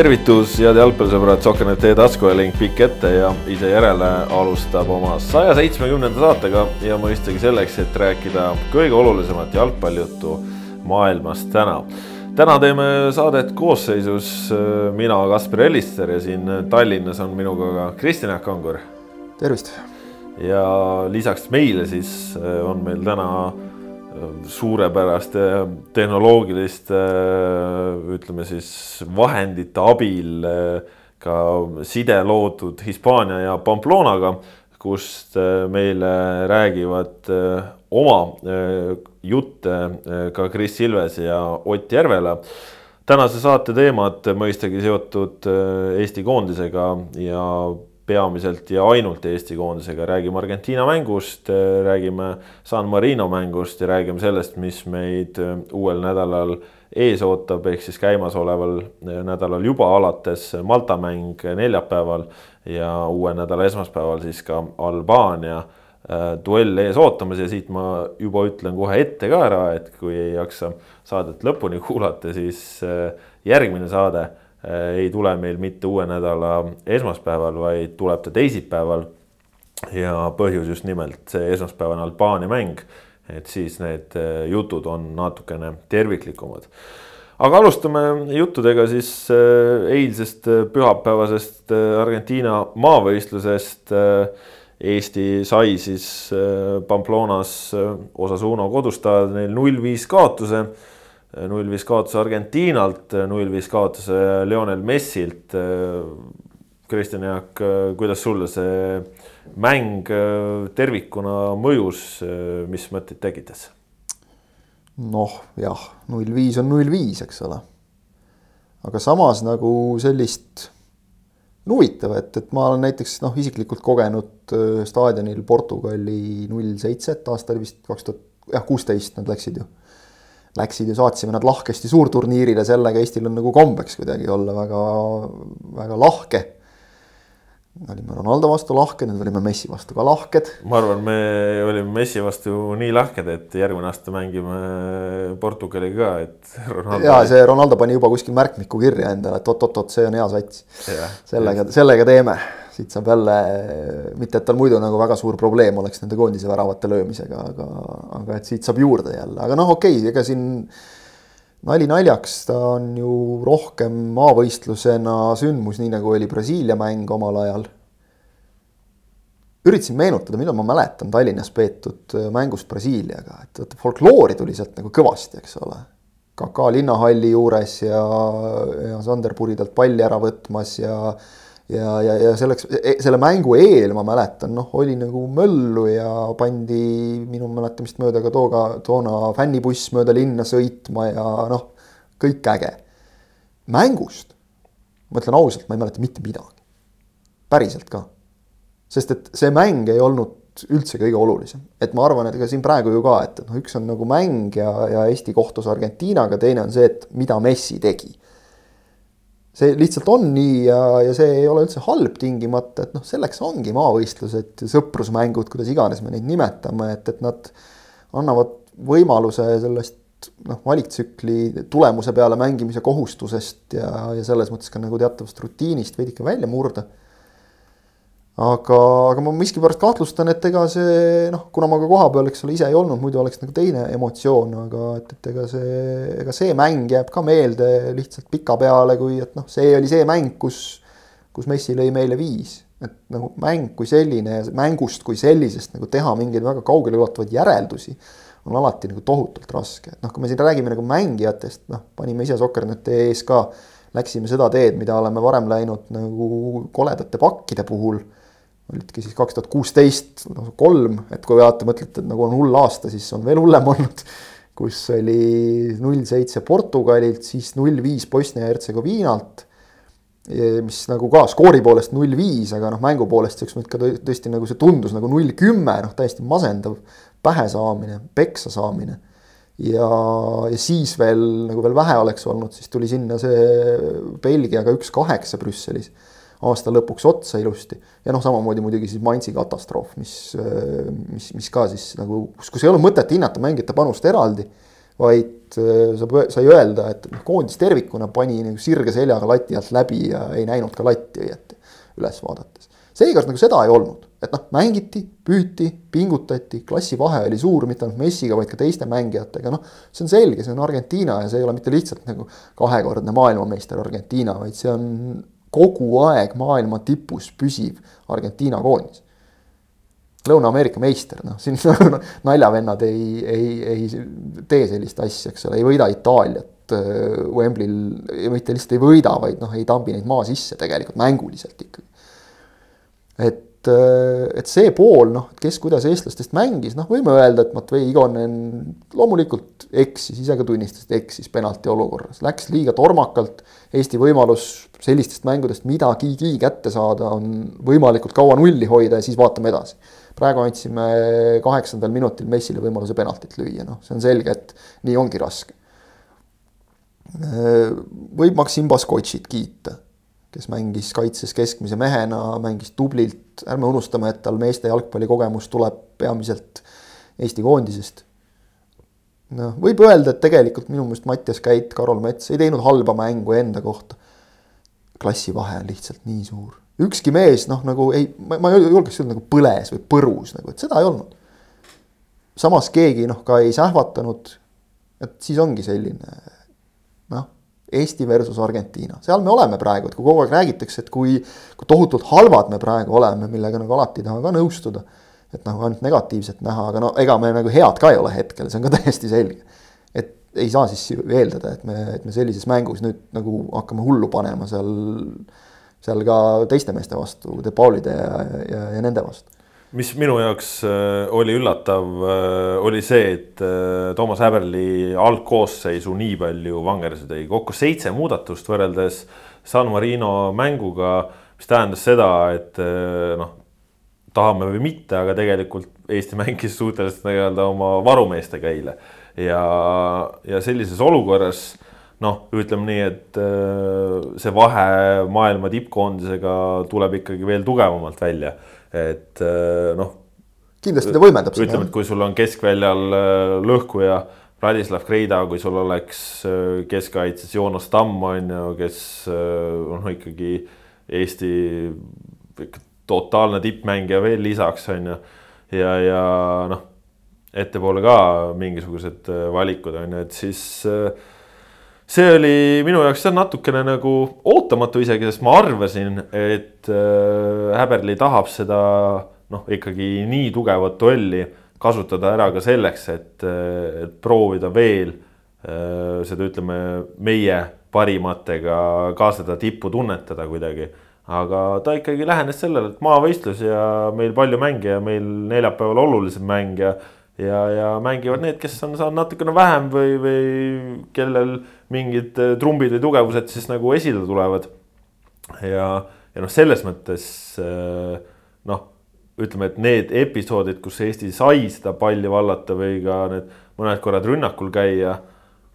tervitus, head jalgpallisõbrad, Sokkernet e-taskujalink pikk ette ja ise järele alustab oma saja seitsmekümnenda saatega ja mõistagi selleks, et rääkida kõige olulisemat jalgpallijuttu maailmas täna. täna teeme saadet koosseisus äh, mina, Kaspar Ellister ja siin Tallinnas on minuga ka Kristjan Jaak Kangur. tervist. ja lisaks meile siis äh, on meil täna suurepäraste tehnoloogiliste ütleme siis vahendite abil ka side loodud Hispaania ja Pamplonaga, kust meile räägivad oma jutte ka Kris Ilves ja Ott Järvela. tänase saate teemad mõistagi seotud Eesti koondisega ja peamiselt ja ainult Eesti koondisega, räägime Argentiina mängust, räägime San Marino mängust ja räägime sellest, mis meid uuel nädalal ees ootab, ehk siis käimasoleval nädalal juba alates Malta mäng neljapäeval ja uue nädala esmaspäeval siis ka Albaania äh, duell ees ootamas. Ja siit ma juba ütlen kohe ette ka ära, et kui ei jaksa saadet lõpuni kuulata, siis äh, järgmine saade Äh, ei tule meil mitte uue nädala esmaspäeval, vaid tuleb ta teisipäeval. ja põhjus just nimelt see esmaspäevane Albaania mäng, et siis need äh, jutud on natukene terviklikumad. aga alustame juttudega siis äh, eilsest pühapäevasest Argentiina maavõistlusest. Eesti sai siis Pamplonas Osasuno kodustaadionil null viis kaotuse null viis kaotuse Argentiinalt, null viis kaotuse Lionel Messilt. Kristjan Jaak, kuidas sulle see mäng tervikuna mõjus, mis mõtteid tekitas? noh, jah, null viis on null viis, eks ole. aga samas nagu sellist huvitav, et, et ma olen näiteks noh, isiklikult kogenud äh, staadionil Portugali null seitset, aasta oli vist kaks tuhat, jah, kuusteist nad läksid ju läksid ja saatsime nad lahkesti suurturniirile, sellega Eestil on nagu kombeks kuidagi olla väga, väga lahke. olime Ronaldo vastu lahked, nüüd olime Messi vastu ka lahked. ma arvan, me olime Messi vastu nii lahked, et järgmine aasta mängime Portugaliga ka, et. ja see Ronaldo pani juba kuskil märkmiku kirja endale, et oot-oot-oot, see on hea sats. sellega, sellega teeme siit saab jälle, mitte et tal muidu nagu väga suur probleem oleks nende koondise väravate löömisega, aga, aga et siit saab juurde jälle, aga noh, okei okay,, ega siin nali naljaks, ta on ju rohkem maavõistlusena sündmus, nii nagu oli Brasiilia mäng omal ajal. üritasin meenutada, millal ma mäletan Tallinnas peetud mängust Brasiiliaga, et vaata folkloori tuli sealt nagu kõvasti, eks ole. KK linnahalli juures ja, ja Sander Puri talt palli ära võtmas ja ja, ja, ja selleks, e, selle mängu eel ma mäletan, noh, oli nagu möllu ja pandi minu mäletamist mööda ka tooga, toona fännibuss mööda linna sõitma ja noh, kõik äge. mängust, ma ütlen ausalt, ma ei mäleta mitte midagi. päriselt ka. sest et see mäng ei olnud üldse kõige olulisem, et ma arvan, et ega siin praegu ju ka, et noh, üks on nagu mäng ja, ja Eesti kohtus Argentiinaga, teine on see, et mida Messi tegi see lihtsalt on nii ja, ja see ei ole üldse halb tingimata, et noh, selleks ongi maavõistlused, sõprusmängud, kuidas iganes me neid nimetame, et, et nad annavad võimaluse sellest noh, valiktsükli tulemuse peale mängimise kohustusest ja, ja selles mõttes ka nagu teatavast rutiinist veidike välja murda aga, aga ma miskipärast kahtlustan, et ega see noh, kuna ma ka kohapeal, eks ole, ise ei olnud, muidu oleks nagu teine emotsioon, aga et, et ega see, ega see mäng jääb ka meelde lihtsalt pikapeale, kui et noh, see oli see mäng, kus, kus Messi lõi meile viis. et nagu mäng kui selline ja mängust kui sellisest nagu teha mingeid väga kaugeleulatuvaid järeldusi on alati nagu tohutult raske, et noh, kui me siin räägime nagu mängijatest, noh, panime ise Sokkerneti ees ka, läksime seda teed, mida oleme varem läinud nagu koledate pakkide puhul olidki siis kaks tuhat kuusteist kolm, et kui vaata, mõtlete, et nagu on hull aasta, siis on veel hullem olnud. kus oli null seitse Portugalilt, siis null viis Bosnia-Hertsegoviinalt. mis nagu ka skoori poolest null viis, aga noh, mängu poolest siukse ka tõesti nagu see tundus nagu null kümme, noh täiesti masendav. pähe saamine, peksa saamine ja, ja siis veel nagu veel vähe oleks olnud, siis tuli sinna see Belgiaga üks kaheksa Brüsselis aasta lõpuks otsa ilusti. ja noh, samamoodi muidugi siis Mainzi katastroof, mis, mis, mis ka siis nagu, kus, kus ei ole mõtet hinnata mängijate panust eraldi. vaid äh, saab, sai öelda, et noh, koondis tervikuna pani nagu sirge seljaga lati alt läbi ja ei näinud ka latti õieti üles vaadates. seekord nagu seda ei olnud, et noh, mängiti, püüti, pingutati, klassivahe oli suur, mitte ainult Messiga, vaid ka teiste mängijatega, noh. see on selge, see on Argentiina ja see ei ole mitte lihtsalt nagu kahekordne maailmameister Argentiina, vaid see on kogu aeg maailma tipus püsiv Argentiina koondis Lõuna-Ameerika meister, noh siin naljavennad ei, ei, ei tee sellist asja, eks ole, ei võida Itaaliat äh, Wembley'l, mitte lihtsalt ei võida, vaid noh, ei tambi neid maa sisse tegelikult mänguliselt ikkagi. et, äh, et see pool, noh, kes kuidas eestlastest mängis, noh, võime öelda, et Matvei Igonen loomulikult eksis, ise ka tunnistas, et eksis penalti olukorras, läks liiga tormakalt. Eesti võimalus sellistest mängudest midagigi kätte saada on võimalikult kaua nulli hoida ja siis vaatame edasi praegu andsime kaheksandal minutil Messile võimaluse penaltit lüüa, noh, see on selge, et nii ongi raske. võib Maksim Baskotšit kiita, kes mängis kaitses keskmise mehena, mängis tublilt, ärme unustame, et tal meeste jalgpallikogemus tuleb peamiselt Eesti koondisest. noh, võib öelda, et tegelikult minu meelest Mattias Käit, Karol Mets ei teinud halba mängu enda kohta. Klassivahe on lihtsalt nii suur ükski mees noh, nagu ei, ma ei julgeks öelda nagu põles või põrus nagu, et seda ei olnud. samas keegi noh, ka ei sähvatanud. et siis ongi selline noh, Eesti versus Argentiina, seal me oleme praegu, et kui kogu aeg räägitakse, et kui, kui tohutult halvad me praegu oleme, millega nagu alati ei taha ka nõustuda. et nagu ainult negatiivset näha, aga no ega me nagu head ka ei ole hetkel, see on ka täiesti selge. et ei saa siis eeldada, et me, et me sellises mängus nüüd nagu hakkame hullu panema seal seal ka teiste meeste vastu, De Paulide ja, ja, ja nende vastu. mis minu jaoks äh, oli üllatav, äh, oli see, et äh, Toomas Häberli algkoosseisu nii palju vangerdusi tegi, kokku seitse muudatust võrreldes San Marino mänguga, mis tähendas seda, et noh, tahame või mitte, aga tegelikult Eesti mängis suhteliselt nii-öelda oma varumeestega eile ja, ja sellises olukorras noh, ütleme nii, et äh, see vahe maailma tippkoondisega tuleb ikkagi veel tugevamalt välja, et äh, noh. kindlasti ta võimendab seda. ütleme, et kui sul on keskväljal äh, lõhkuja Vladislav Kreida, kui sul oleks keskkaitses Joonas Tamm on ju, kes noh, ikkagi Eesti totaalne tippmängija veel lisaks on ju. ja, ja noh, ettepoole ka mingisugused valikud on ju, et siis äh, see oli minu jaoks natukene nagu ootamatu isegi, sest ma arvasin, et äh, Häberli tahab seda noh, ikkagi nii tugevat duelli kasutada ära ka selleks, et, äh, et proovida veel äh, seda, ütleme, meie parimatega ka seda tippu tunnetada kuidagi. aga ta ikkagi lähenes sellele, et maavõistlus ja meil palju mänge ja meil neljapäeval olulisem mäng ja ja, ja mängivad need, kes on saanud natukene vähem või, või kellel mingid äh, trumbid või tugevused siis nagu esile tulevad. ja, ja noh, selles mõttes äh, noh, ütleme, et need episoodid, kus Eesti sai seda palli vallata või ka need mõned korrad rünnakul käia.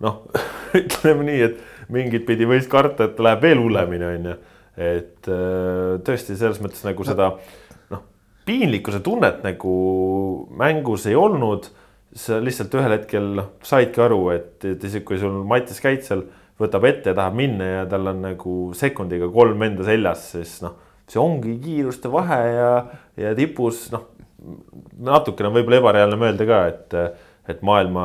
noh, ütleme nii, et mingit pidi võis karta, et läheb veel hullemini, on ju. et äh, tõesti selles mõttes nagu seda piinlikkuse tunnet nagu mängus ei olnud. sa lihtsalt ühel hetkel noh, saidki aru, et, et isegi kui sul Mattias Käitsel võtab ette ja tahab minna ja tal on nagu sekundiga kolm venda seljas, siis noh, see ongi kiiruste vahe ja, ja tipus noh, natukene võib-olla ebareaalne mõelda ka, et et maailma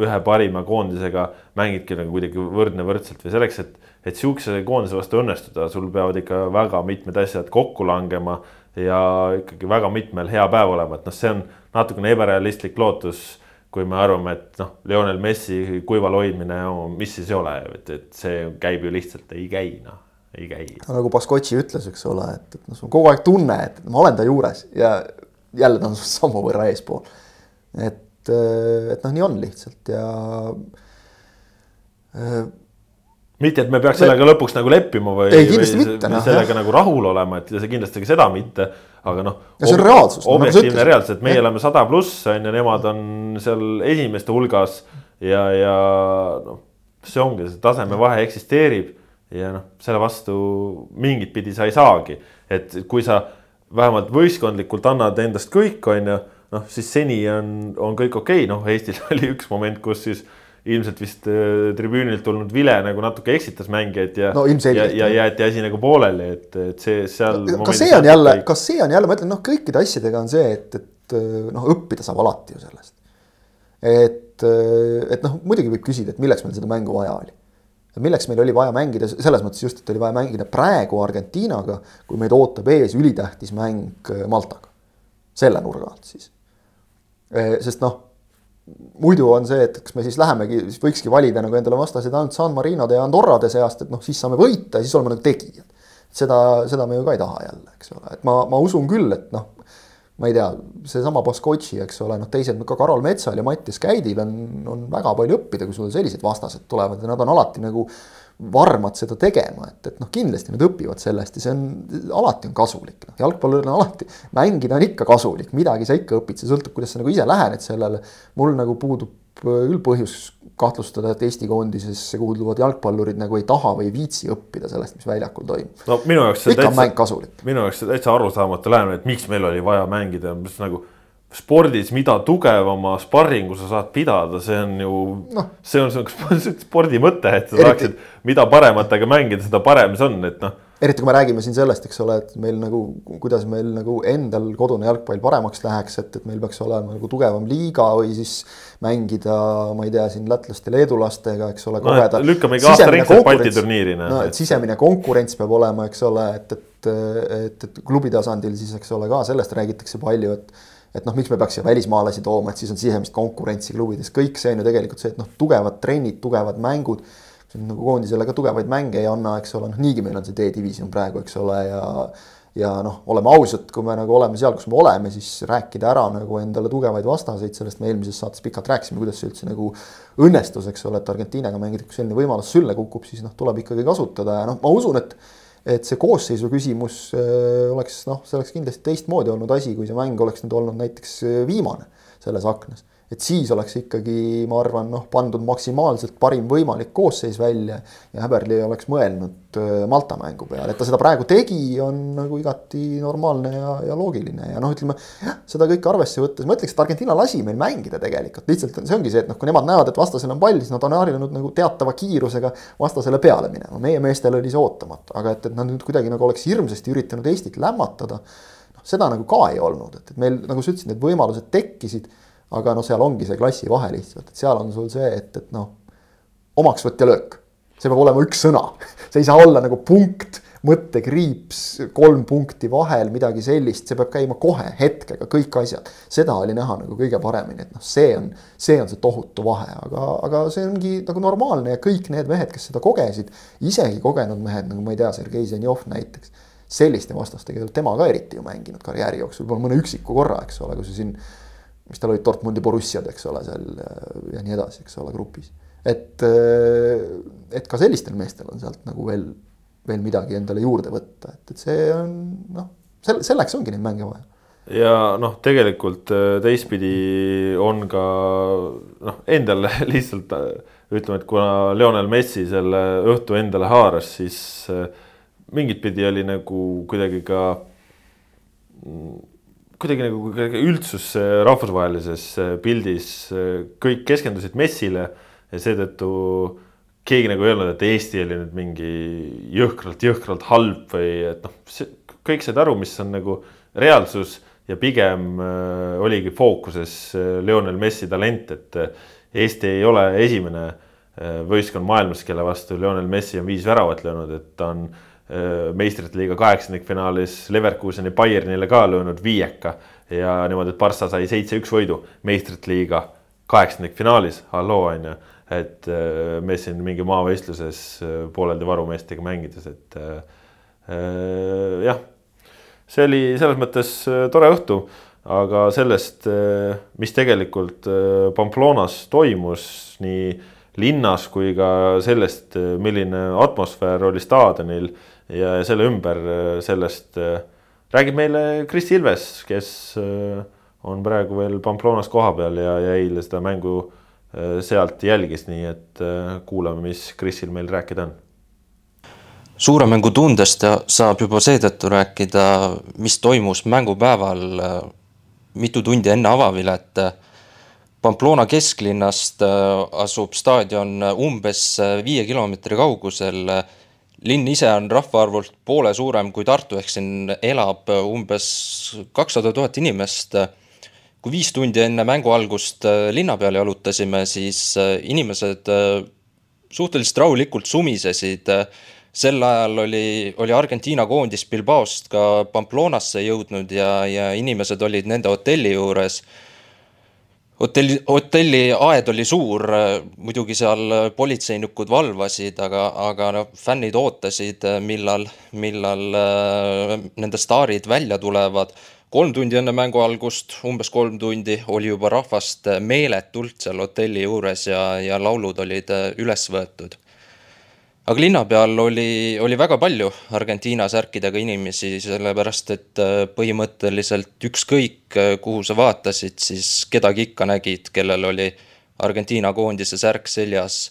ühe parima koondisega mängidki nagu kuidagi võrdne võrdselt või selleks, et, et sihukese koondise vastu õnnestuda, sul peavad ikka väga mitmed asjad kokku langema ja ikkagi väga mitmel hea päev olema, et noh, see on natukene ebarealistlik lootus. kui me arvame, et noh, Lionel Messi kuival hoidmine, mis siis ei ole, et, et see käib ju lihtsalt, ei käi noh, ei käi. nagu Baskotši ütles, eks ole, et, et noh, sul on kogu aeg tunne, et ma olen ta juures ja jälle ta on sammu võrra eespool. et, et noh, nii on lihtsalt ja mitte, et me peaks sellega lõpuks nagu leppima või, ei, või mitte, no, sellega jah. nagu rahul olema, et see kindlasti ka seda mitte, aga noh. see on reaalsus. Nagu objektiivne nagu reaalsus, et meie ja. oleme sada pluss on ju, nemad on seal esimeste hulgas ja, ja noh, see ongi, see tasemevahe eksisteerib ja noh, selle vastu mingit pidi sa ei saagi, et kui sa vähemalt võistkondlikult annad endast kõik, on ju, noh siis seni on, on kõik okei okay., noh Eestil oli üks moment, kus siis ilmselt vist äh, tribüünilt tulnud vile nagu natuke eksitas mängijaid ja no,, ja, ja jäeti asi nagu pooleli, et, et see seal. kas see on jälle, kas see on jälle, ma ütlen, noh, kõikide asjadega on see, et, et noh, õppida saab alati ju sellest. et, et noh, muidugi võib küsida, et milleks meil seda mängu vaja oli. milleks meil oli vaja mängida selles mõttes just, et oli vaja mängida praegu Argentiinaga, kui meid ootab ees ülitähtis mäng Maltaga. selle nurga alt siis. sest noh muidu on see, et kas me siis lähemegi, siis võikski valida nagu endale vastaseid ainult San Marinode ja Andorrade seast, et noh, siis saame võita ja siis oleme nagu tegijad. seda, seda me ju ka ei taha jälle, eks ole, et ma, ma usun küll, et noh, ma ei tea, seesama Baskotši, eks ole, noh, teised ka Karol Metsal ja Mattias Käidil on, on väga palju õppida, kui sul sellised vastased tulevad ja nad on alati nagu varmad seda tegema, et, et noh, kindlasti nad õpivad sellest ja see on, alati on kasulik, noh, jalgpalluril on alati, mängida on ikka kasulik, midagi sa ikka õpid, see sõltub, kuidas sa nagu ise lähened sellele. mul nagu puudub küll põhjus kahtlustada, et Eesti koondisesse kuuluvad jalgpallurid nagu ei taha või ei viitsi õppida sellest, mis väljakul toimub. no minu jaoks see kasulik. minu jaoks see täitsa arusaamatu lähenemine, et miks meil oli vaja mängida, mis nagu spordis, mida tugevama sparringu sa saad pidada, see on ju no., see on, see spordi mõte, et sa Eriti... saaksid, mida parematega mängida, seda parem see on, et noh. eriti kui me räägime siin sellest, eks ole, et meil nagu, kuidas meil nagu endal kodune jalgpall paremaks läheks, et, et meil peaks olema nagu tugevam liiga või siis mängida, ma ei tea, siin lätlaste, leedulastega, eks ole. no et lükkamegi aastaringselt Balti turniirina. no et sisemine konkurents peab olema, eks ole, et, et, et, et klubi tasandil siis, eks ole, ka sellest räägitakse palju, et et noh, miks me peaks siia välismaalasi tooma, et siis on sisemist konkurentsi klubides, kõik see on ju tegelikult see, et noh, tugevad trennid, tugevad mängud. nagu koondisele ka tugevaid mänge ei anna, eks ole, noh niigi meil on see D-divisjon praegu, eks ole, ja. ja noh, oleme ausad, kui me nagu oleme seal, kus me oleme, siis rääkida ära nagu endale tugevaid vastaseid, sellest me eelmises saates pikalt rääkisime, kuidas see üldse nagu õnnestus, eks ole, et Argentiinaga mängida, kui selline võimalus sülle kukub, siis noh, tuleb ikkagi kasutada ja noh, ma usun, et et see koosseisu küsimus äh, oleks noh, see oleks kindlasti teistmoodi olnud asi, kui see mäng oleks nüüd olnud näiteks äh, viimane selles aknas et siis oleks ikkagi, ma arvan, noh, pandud maksimaalselt parim võimalik koosseis välja ja Häberli oleks mõelnud äh, Malta mängu peale, et ta seda praegu tegi, on nagu igati normaalne ja, ja loogiline. Ja noh, ütleme jah, seda kõike arvesse võttes ma ütleks, et Argentiina lasi meil mängida tegelikult, lihtsalt see ongi see, et noh, kui nemad näevad, et vastasel on pall, siis nad on harjunud nagu teatava kiirusega vastasele peale minema, meie meestel oli see ootamatu, aga et, et nad nüüd kuidagi nagu oleks hirmsasti üritanud Eestit lämmatada. noh, seda nagu ka ei olnud, et, et meil nagu sa ütlesid, need võimalused tekkisid aga noh, seal ongi see klassivahe lihtsalt, et seal on sul see, et, et noh, omaksvõtt ja löök. see peab olema üks sõna, see ei saa olla nagu punkt, mõttekriips, kolm punkti vahel, midagi sellist, see peab käima kohe, hetkega, kõik asjad. seda oli näha nagu kõige paremini, et noh, see on, see on see tohutu vahe, aga, aga see ongi nagu normaalne ja kõik need mehed, kes seda kogesid, isegi kogenud mehed, nagu ma ei tea, Sergei Zenjov näiteks selliste vastastega ei ole tema ka eriti ju mänginud karjääri jooksul, võib-olla mõne üksiku korra, eks ole, kui see siin mis tal olid Dortmundi Borussiad, eks ole, seal ja nii edasi, eks ole, grupis. et, et ka sellistel meestel on sealt nagu veel, veel midagi endale juurde võtta, et, et see on noh, selle, selleks ongi neid mänge vaja ja noh, tegelikult äh, teistpidi on ka noh, endal lihtsalt ütleme, et kuna Lionel Messi selle õhtu endale haaras, siis äh, mingit pidi oli nagu kuidagi ka kuidagi nagu üldsus rahvusvahelises äh, pildis, äh, kõik keskendusid Messile ja seetõttu keegi nagu ei öelnud, et Eesti oli nüüd mingi jõhkralt, jõhkralt halb või et noh, kõik said aru, mis on nagu reaalsus ja pigem äh, oligi fookuses äh, Lionel Messi talent, et äh, Eesti ei ole esimene äh, võistkond maailmas, kelle vastu Lionel Messi on viis väravat löönud, et ta on äh, Äh, meistrite liiga kaheksandikfinaalis Leverkuseni Bayernile ka löönud viieka ja niimoodi, et Barca sai seitse-üks võidu meistrite liiga kaheksandikfinaalis, halloo on ju. et äh, me siin mingi maavõistluses äh, pooleldi varumeestega mängides, et äh, jah, see oli selles mõttes tore õhtu, aga sellest, mis tegelikult Pamplonas toimus nii linnas kui ka sellest, milline atmosfäär oli staadionil ja selle ümber sellest räägib meile Kris Ilves, kes äh, on praegu veel Pamplonas kohapeal ja, ja eile seda mängu äh, sealt jälgis, nii et äh, kuulame, mis Krisil meil rääkida on. suure mängu tundest saab juba seetõttu rääkida, mis toimus mängupäeval mitu tundi enne avavilet. Pamplona kesklinnast asub staadion umbes viie kilomeetri kaugusel. Linn ise on rahvaarvult poole suurem kui Tartu, ehk siin elab umbes kakssada tuhat inimest kui viis tundi enne mängu algust linna peal jalutasime, siis inimesed suhteliselt rahulikult sumisesid. sel ajal oli, oli Argentiina koondis Bilbaost ka Pamplonasse jõudnud ja, ja inimesed olid nende hotelli juures. Hotelli, hotelli aed oli suur, muidugi seal politseinikud valvasid, aga, aga noh, fännid ootasid, millal, millal nende staarid välja tulevad kolm tundi enne mängu algust, umbes kolm tundi, oli juba rahvast meeletult seal hotelli juures ja, ja laulud olid äh, üles võetud. Aga linna peal oli, oli väga palju Argentiina särkidega inimesi, sellepärast et äh, põhimõtteliselt ükskõik, äh, kuhu sa vaatasid, siis kedagi ikka nägid, kellel oli Argentiina koondise särk seljas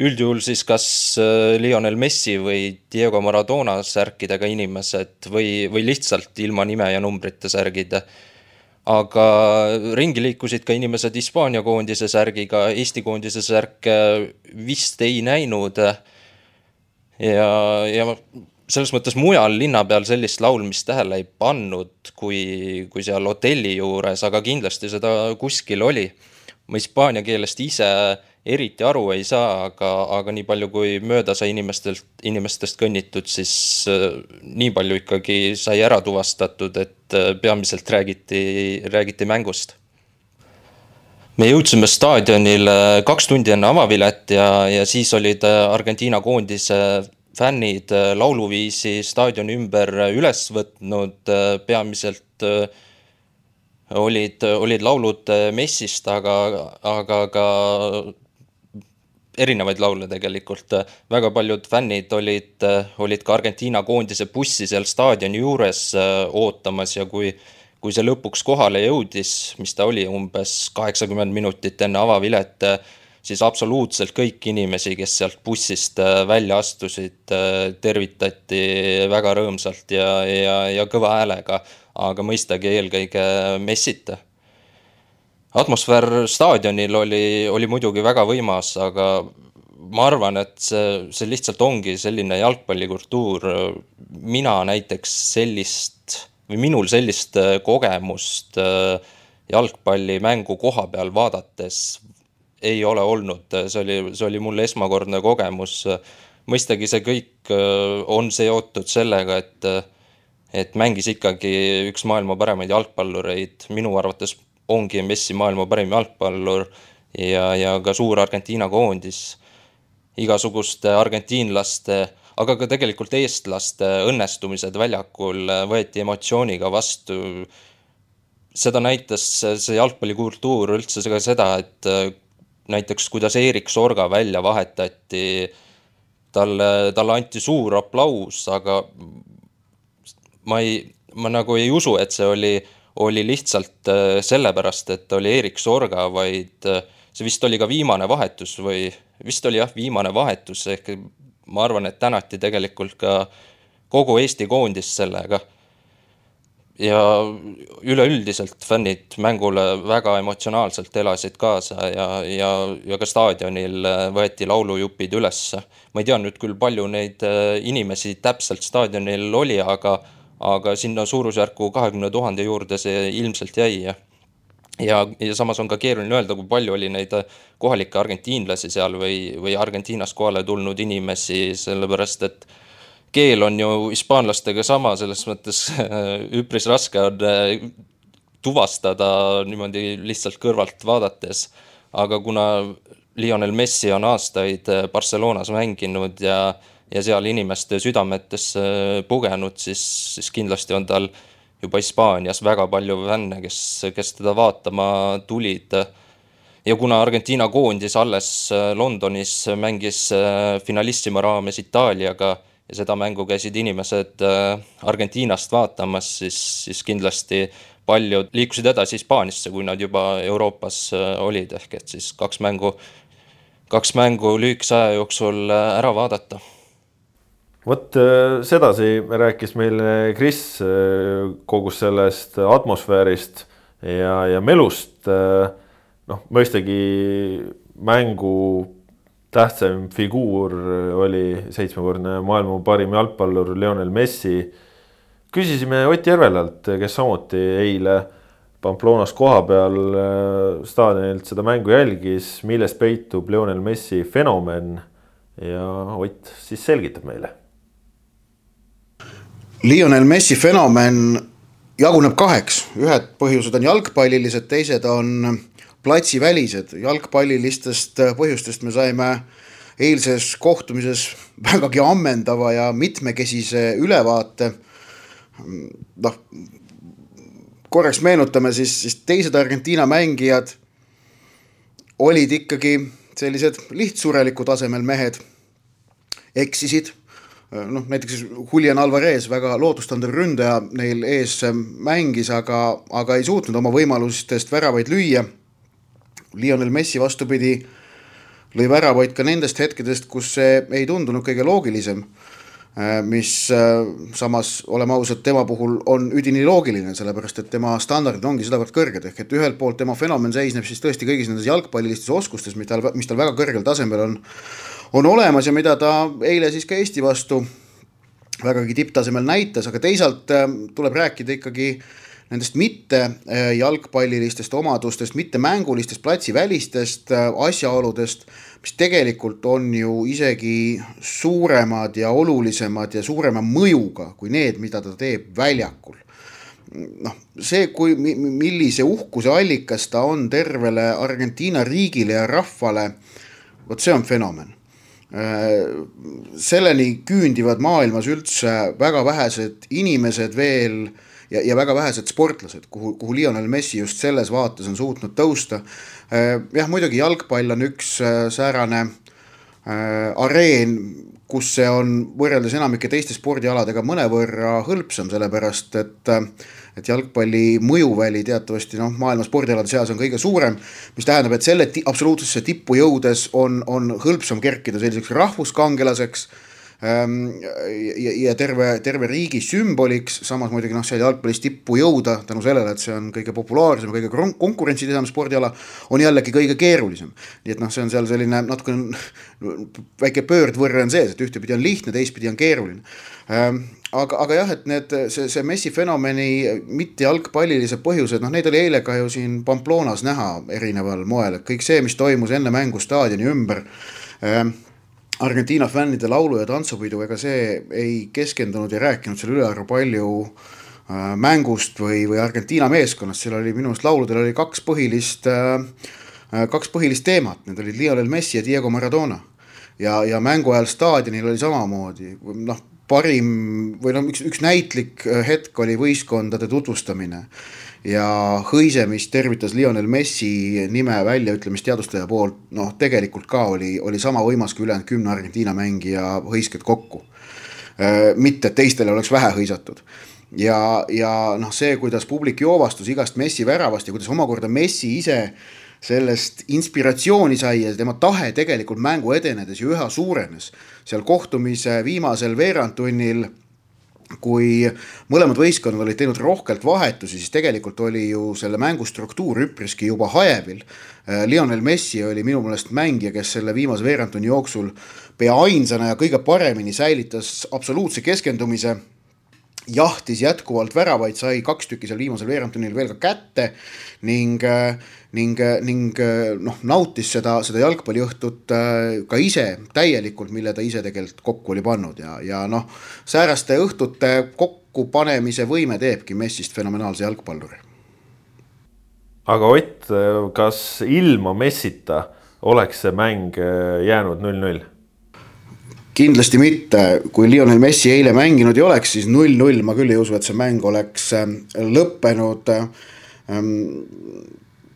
üldjuhul siis kas äh, Lionel Messi või Diego Maradona särkidega inimesed või, või lihtsalt ilma nime ja numbrite särgid. aga ringi liikusid ka inimesed Hispaania koondise särgiga, Eesti koondise särke vist ei näinud. Ja, ja selles mõttes mujal linna peal sellist laulmist tähele ei pannud, kui, kui seal hotelli juures, aga kindlasti seda kuskil oli. ma hispaania keelest ise eriti aru ei saa, aga, aga nii palju, kui mööda sai inimestelt, inimestest kõnnitud, siis äh, nii palju ikkagi sai ära tuvastatud, et äh, peamiselt räägiti, räägiti mängust. Me jõudsime staadionile kaks tundi enne avavilet ja, ja siis olid äh, Argentiina koondise fännid lauluviisi staadioni ümber üles võtnud, peamiselt olid, olid laulud Messist, aga, aga ka erinevaid laule tegelikult, väga paljud fännid olid, olid ka Argentiina koondise bussi seal staadioni juures äh, ootamas ja kui kui see lõpuks kohale jõudis, mis ta oli umbes kaheksakümmend minutit enne avavilet, siis absoluutselt kõiki inimesi, kes sealt bussist äh, välja astusid, äh, tervitati väga rõõmsalt ja, ja, ja kõva häälega, aga mõistagi eelkõige Messit atmosfäär staadionil oli, oli muidugi väga võimas, aga ma arvan, et see, see lihtsalt ongi selline jalgpallikultuur. mina näiteks sellist või minul sellist äh, kogemust äh, jalgpallimängu koha peal vaadates ei ole olnud, see oli, see oli mul esmakordne kogemus. mõistagi see kõik äh, on seotud sellega, et, et mängis ikkagi üks maailma paremaid jalgpallureid, minu arvates ongi Messi maailma parim jalgpallur ja, ja ka suur Argentiina koondis. igasuguste argentiinlaste, aga ka tegelikult eestlaste õnnestumised väljakul võeti emotsiooniga vastu. seda näitas see jalgpallikultuur üldse ka seda, et näiteks kuidas Erik Sorga välja vahetati, talle, talle anti suur aplaus, aga ma ei, ma nagu ei usu, et see oli oli lihtsalt äh, sellepärast, et oli Erik Sorga, vaid äh, see vist oli ka viimane vahetus või vist oli jah, viimane vahetus, ehk ma arvan, et tänati tegelikult ka kogu Eesti koondist sellega. ja üleüldiselt fännid mängule väga emotsionaalselt elasid kaasa ja, ja, ja ka staadionil äh, võeti laulujupid ülesse. ma ei tea nüüd küll, palju neid inimesi täpselt staadionil oli, aga aga sinna suurusjärku kahekümne tuhande juurde see ilmselt jäi ja ja, ja samas on ka keeruline öelda, kui palju oli neid kohalikke argentiinlasi seal või, või Argentiinast kohale tulnud inimesi, sellepärast et keel on ju hispaanlastega sama, selles mõttes üpris raske on äh, tuvastada niimoodi lihtsalt kõrvalt vaadates. aga kuna Lionel Messi on aastaid Barcelonas mänginud ja ja seal inimeste südametesse pugenud, siis, siis kindlasti on tal juba Hispaanias väga palju fänne, kes, kes teda vaatama tulid. ja kuna Argentiina koondis alles Londonis mängis äh, finalissima raames Itaaliaga ja seda mängu käisid inimesed äh, Argentiinast vaatamas, siis, siis kindlasti paljud liikusid edasi Hispaaniasse, kui nad juba Euroopas äh, olid, ehk et siis kaks mängu, kaks mängu lühikese aja jooksul ära vaadata vot äh, sedasi rääkis meile Kris äh, kogu sellest atmosfäärist ja, ja melust. Äh, noh, mõistagi mängu tähtsam figuur oli seitsmekordne maailma parim jalgpallur Lionel Messi. küsisime Ott Järvelalt, kes samuti eile Pamplonas kohapeal staadionilt seda mängu jälgis, milles peitub Lionel Messi fenomen ja Ott siis selgitab meile. Lionel Messi fenomen jaguneb kaheks, ühed põhjused on jalgpallilised, teised on platsivälised, jalgpallilistest põhjustest me saime eilses kohtumises vägagi ammendava ja mitmekesise ülevaate. noh, korraks meenutame siis, siis teised Argentiina mängijad olid ikkagi sellised lihtsureliku tasemel mehed, eksisid noh, näiteks Julian Alvarez, väga lootustandev ründaja neil ees mängis, aga, aga ei suutnud oma võimalustest väravaid lüüa Lionel Messi vastupidi lõi väravaid ka nendest hetkedest, kus see ei tundunud kõige loogilisem. Äh, mis äh, samas, oleme ausad, tema puhul on üdini loogiline, sellepärast et tema standardid ongi sedavõrd kõrged, ehk et ühelt poolt tema fenomen seisneb siis tõesti kõigis nendes jalgpallilistes oskustes, mis tal, mis tal väga kõrgel tasemel on, on olemas ja mida ta eile siis ka Eesti vastu vägagi tipptasemel näitas, aga teisalt äh, tuleb rääkida ikkagi nendest mitte äh, jalgpallilistest omadustest, mitte mängulistest platsivälistest äh, asjaoludest, mis tegelikult on ju isegi suuremad ja olulisemad ja suurema mõjuga kui need, mida ta teeb väljakul noh, see, kui, millise uhkuse allikas ta on tervele Argentiina riigile ja rahvale, vot see on fenomen. Äh, selleni küündivad maailmas üldse väga vähesed inimesed veel ja, ja väga vähesed sportlased, kuhu, kuhu Lionel Messi just selles vaates on suutnud tõusta. Äh, jah, muidugi jalgpall on üks äh, säärane äh, areen, kus see on võrreldes enamike teiste spordialadega mõnevõrra hõlpsam, sellepärast et et jalgpalli mõjuväli teatavasti noh, maailma spordialade seas on kõige suurem, mis tähendab, et selle absoluutsesse tippu jõudes on, on hõlpsam kerkida selliseks rahvuskangelaseks ja, ja terve, terve riigi sümboliks, samas muidugi noh, seal jalgpallis tippu jõuda tänu sellele, et see on kõige populaarsem, kõige konkurentsitihedam spordiala, on jällegi kõige keerulisem. nii et noh, see on seal selline natuke väike pöördvõrre on sees, et ühtepidi on lihtne, teistpidi on keeruline ehm, aga, aga jah, et need, see, see Messi fenomeni mitte jalgpallilised põhjused, noh, neid oli eile ka ju siin Pamplonas näha erineval moel, et kõik see, mis toimus enne mängu staadioni ümber äh, Argentiina fännide laulu- ja tantsupidu, ega see ei keskendunud ja rääkinud seal ülearu palju äh, mängust või, või Argentiina meeskonnast, seal oli minu meelest lauludel oli kaks põhilist äh,, äh kaks põhilist teemat, need olid Lionel Messi ja Diego Maradona. ja, ja mängu ajal staadionil oli samamoodi, noh, parim või noh, üks, üks näitlik hetk oli võistkondade tutvustamine ja hõise, mis tervitas Lionel Messi nime väljaütlemist teadvustaja poolt, noh, tegelikult ka oli, oli sama võimas kui ülejäänud kümne Argentiina mängija hõisked kokku. Äh, mitte, et teistele oleks vähe hõisatud ja, ja noh, see, kuidas publik joovastus igast Messi väravast ja kuidas omakorda Messi ise sellest inspiratsiooni sai ja tema tahe tegelikult mängu edenedes ju üha suurenes. seal kohtumise viimasel veerandtunnil kui mõlemad võistkonnad olid teinud rohkelt vahetusi, siis tegelikult oli ju selle mängu struktuur üpriski juba hajevil. Äh, Lionel Messi oli minu meelest mängija, kes selle viimase veerandtunni jooksul pea ainsana ja kõige paremini säilitas absoluutse keskendumise jahtis jätkuvalt väravaid, sai kaks tükki seal viimasel veerandtunnil veel ka kätte ning, ning, ning noh, nautis seda, seda jalgpalliõhtut äh, ka ise täielikult, mille ta ise tegelikult kokku oli pannud ja, ja noh, sääraste õhtute kokkupanemise võime teebki Messist fenomenaalse jalgpalluri. aga Ott, kas ilma Messita oleks see mäng jäänud null-null? kindlasti mitte, kui Lionel Messi eile mänginud ei oleks, siis null-null, ma küll ei usu, et see mäng oleks ähm, lõppenud.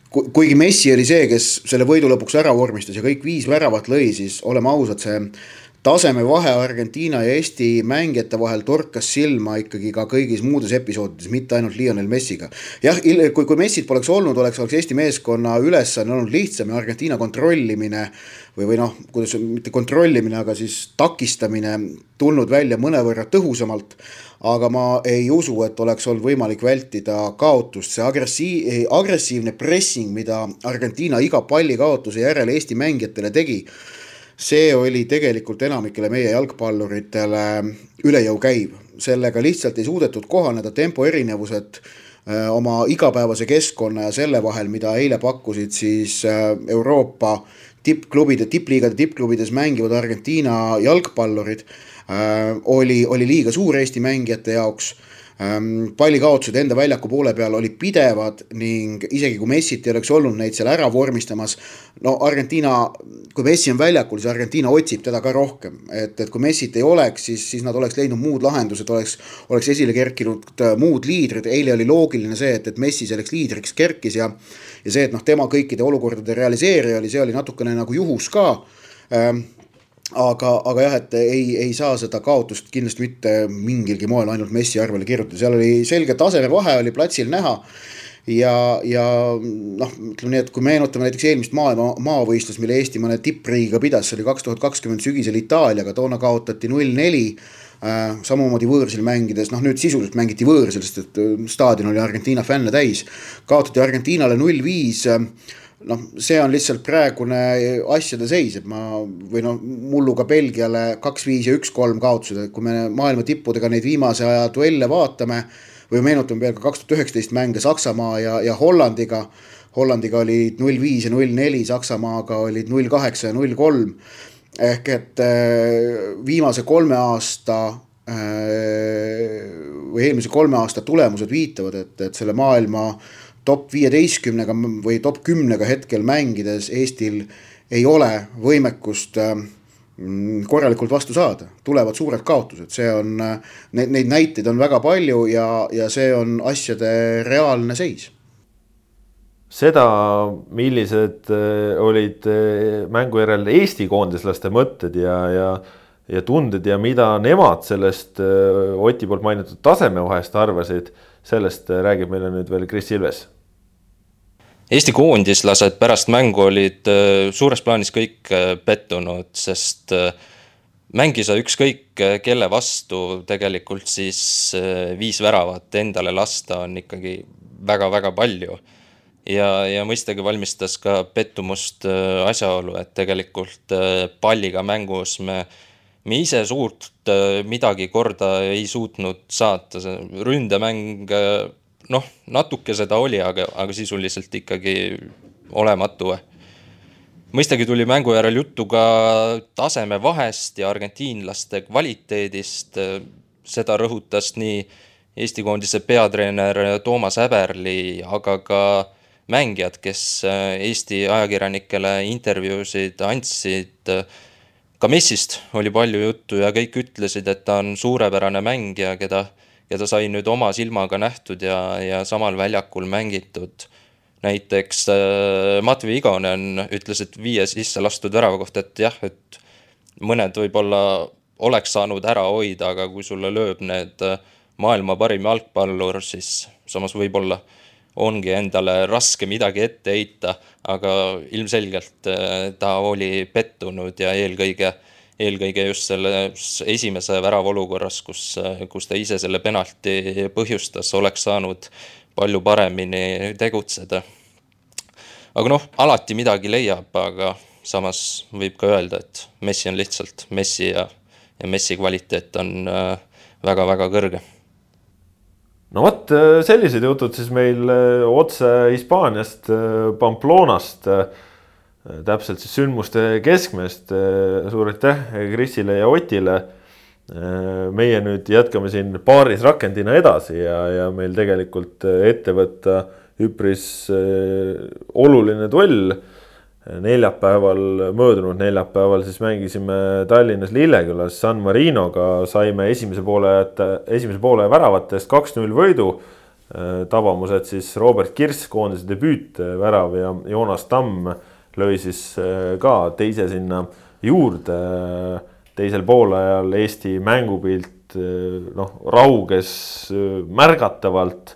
Kuigi Messi oli see, kes selle võidu lõpuks ära vormistas ja kõik viis väravat lõi, siis oleme ausad, see tasemevahe Argentiina ja Eesti mängijate vahel torkas silma ikkagi ka kõigis muudes episoodides, mitte ainult Lionel Messiga. jah, kui, kui Messit poleks olnud, oleks, oleks Eesti meeskonna ülesanne olnud lihtsam ja Argentiina kontrollimine või, või noh, kuidas mitte kontrollimine, aga siis takistamine tulnud välja mõnevõrra tõhusamalt aga ma ei usu, et oleks olnud võimalik vältida kaotust, see agressiiv, agressiivne pressing, mida Argentiina iga pallikaotuse järel Eesti mängijatele tegi, see oli tegelikult enamikele meie jalgpalluritele üle jõu käiv, sellega lihtsalt ei suudetud kohaneda, tempo erinevused äh, oma igapäevase keskkonna ja selle vahel, mida eile pakkusid siis äh, Euroopa tippklubide, tippliigade tippklubides mängivad Argentiina jalgpallurid. Äh, oli, oli liiga suur Eesti mängijate jaoks pallikaotused enda väljaku poole peal olid pidevad ning isegi kui Messit ei oleks olnud neid seal ära vormistamas, no Argentiina, kui Messi on väljakul, siis Argentiina otsib teda ka rohkem, et, et kui Messit ei oleks, siis, siis nad oleks leidnud muud lahendused, oleks, oleks esile kerkinud äh, muud liidrid, eile oli loogiline see, et, et Messi selleks liidriks kerkis ja ja see, et noh, tema kõikide olukordade realiseerija oli, see oli natukene nagu juhus ka. Ähm, aga, aga jah, et ei, ei saa seda kaotust kindlasti mitte mingilgi moel ainult Messi arvele kirjutada, seal oli selge tasemevahe oli platsil näha ja, ja noh, ütleme nii, et kui meenutame näiteks eelmist maailma maavõistlust, mille Eesti mõne tippriigiga pidas, see oli kaks tuhat kakskümmend sügisel Itaaliaga, toona kaotati null neli äh,. samamoodi võõrsil mängides, noh nüüd sisuliselt mängiti võõrsil, sest et äh, staadion oli Argentiina fänne täis. kaotati Argentiinale null viis äh, noh, see on lihtsalt praegune asjade seis, et ma või noh, mullu ka Belgiale kaks-viis ja üks-kolm kaotused, et kui me maailma tippudega neid viimase aja duelle vaatame. või meenutame veel ka kaks tuhat üheksateist mänge Saksamaa ja, ja Hollandiga. Hollandiga olid null viis ja null neli, Saksamaaga olid null kaheksa ja null kolm. ehk et äh, viimase kolme aasta äh, või eelmise kolme aasta tulemused viitavad, et, et selle maailma top viieteistkümnega või top kümnega hetkel mängides Eestil ei ole võimekust äh, korralikult vastu saada, tulevad suured kaotused, see on, äh, neid, neid näiteid on väga palju ja, ja see on asjade reaalne seis. seda, millised äh, olid mängu järel Eesti koondislaste mõtted ja, ja, ja tunded ja mida nemad sellest Oti poolt mainitud tasemevahest arvasid, sellest räägib meile nüüd veel Kris Ilves Eesti koondislased pärast mängu olid äh, suures plaanis kõik äh, pettunud, sest äh, mängis ükskõik kelle vastu, tegelikult siis viis väravat endale lasta on ikkagi väga-väga palju. ja, ja mõistagi valmistas ka pettumust asjaolu, et tegelikult palliga mängus me, me ise suurt midagi korda ei suutnud saata, ründemäng noh, natuke seda oli, aga, aga sisuliselt ikkagi olematu. mõistagi tuli mängu järel juttu ka tasemevahest ja argentiinlaste kvaliteedist. seda rõhutas nii Eesti koondise peatreener Toomas Häberli, aga ka mängijad, kes Eesti ajakirjanikele intervjuusid andsid. ka Messist oli palju juttu ja kõik ütlesid, et ta on suurepärane mängija, keda keda sai nüüd oma silmaga nähtud ja, ja samal väljakul mängitud. näiteks äh, Matvei Igonen ütles, et viie sisse lastud värava kohta, et jah, et mõned võib-olla oleks saanud ära hoida, aga kui sulle lööb need äh, maailma parim jalgpallur, siis samas võib-olla ongi endale raske midagi ette heita, aga ilmselgelt äh, ta oli pettunud ja eelkõige eelkõige just selles esimese värava olukorras, kus, kus ta ise selle penalti põhjustas, oleks saanud palju paremini tegutseda. aga noh, alati midagi leiab, aga samas võib ka öelda, et Messi on lihtsalt Messi ja, ja Messi kvaliteet on väga-väga äh, kõrge no vot, äh, sellised jutud siis meil äh, otse Hispaaniast, Pamplonast täpselt siis sündmuste keskmest. suur aitäh Krisile ja Otile. meie nüüd jätkame siin paaris rakendina edasi ja, ja meil tegelikult ette võtta üpris oluline duell. neljapäeval, möödunud neljapäeval siis mängisime Tallinnas Lillekülas San Marinoga, saime esimese poole, esimese poole väravatest kaks-null võidu tabamused siis Robert Kirss, koondise debüütvärav ja Joonas Tamm lõi siis äh, ka teise sinna juurde. teisel poolajal Eesti mängupilt noh, rauges märgatavalt,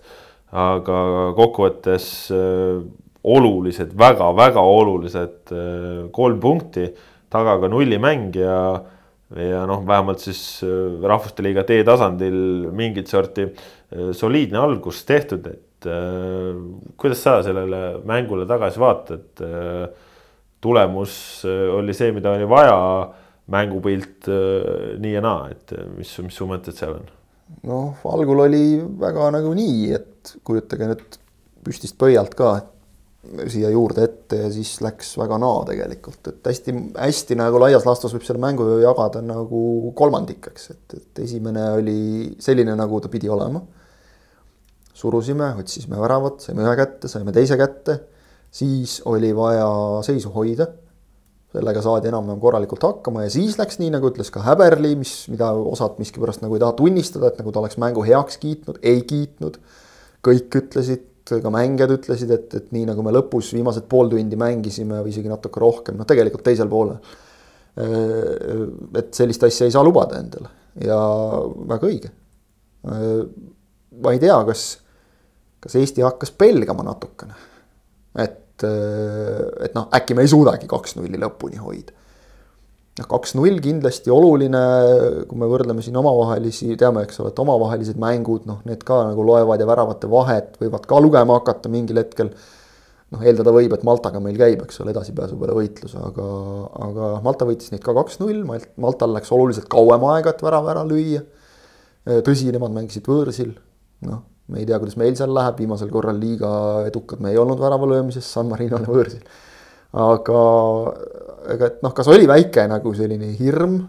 aga kokkuvõttes olulised väga,, väga-väga olulised kolm punkti, taga ka nullimäng ja ja noh, vähemalt siis Rahvuste Liiga D-tasandil mingit sorti soliidne algus tehtud, et äh, kuidas sa sellele mängule tagasi vaatad äh,? Tulemus oli see, mida oli vaja, mängupilt äh, nii ja naa, et mis, mis su mõtted seal on? noh, algul oli väga nagu nii, et kujutage nüüd püstist pöialt ka siia juurde ette ja siis läks väga naa tegelikult, et hästi-hästi nagu laias laastus võib selle mängu ju jagada nagu kolmandikeks, et, et esimene oli selline, nagu ta pidi olema surusime, otsisime väravat, saime ühe kätte, saime teise kätte, siis oli vaja seisu hoida. sellega saadi enam-vähem korralikult hakkama ja siis läks nii, nagu ütles ka Häberli, mis, mida osad miskipärast nagu ei taha tunnistada, et nagu ta oleks mängu heaks kiitnud, ei kiitnud. kõik ütlesid, ka mängijad ütlesid, et, et nii nagu me lõpus viimased pool tundi mängisime või isegi natuke rohkem, noh, tegelikult teisel poolel. et sellist asja ei saa lubada endale ja väga õige. ma ei tea, kas kas Eesti hakkas pelgama natukene. et, et noh, äkki me ei suudagi kaks-nulli lõpuni hoida. noh, kaks-null kindlasti oluline, kui me võrdleme siin omavahelisi, teame, eks ole, et omavahelised mängud, noh, need ka nagu loevad ja väravate vahet võivad ka lugema hakata mingil hetkel. noh, eeldada võib, et Maltaga meil käib, eks ole, edasipääsu peale võitlus, aga, aga Malta võitis neid ka kaks-null, Maltal läks oluliselt kauem aega, et värav ära lüüa. tõsi, nemad mängisid võõrsil, noh me ei tea, kuidas meil seal läheb, viimasel korral liiga edukad me ei olnud värava löömises San Marinole võõrsil. aga ega et noh, kas oli väike nagu selline hirm,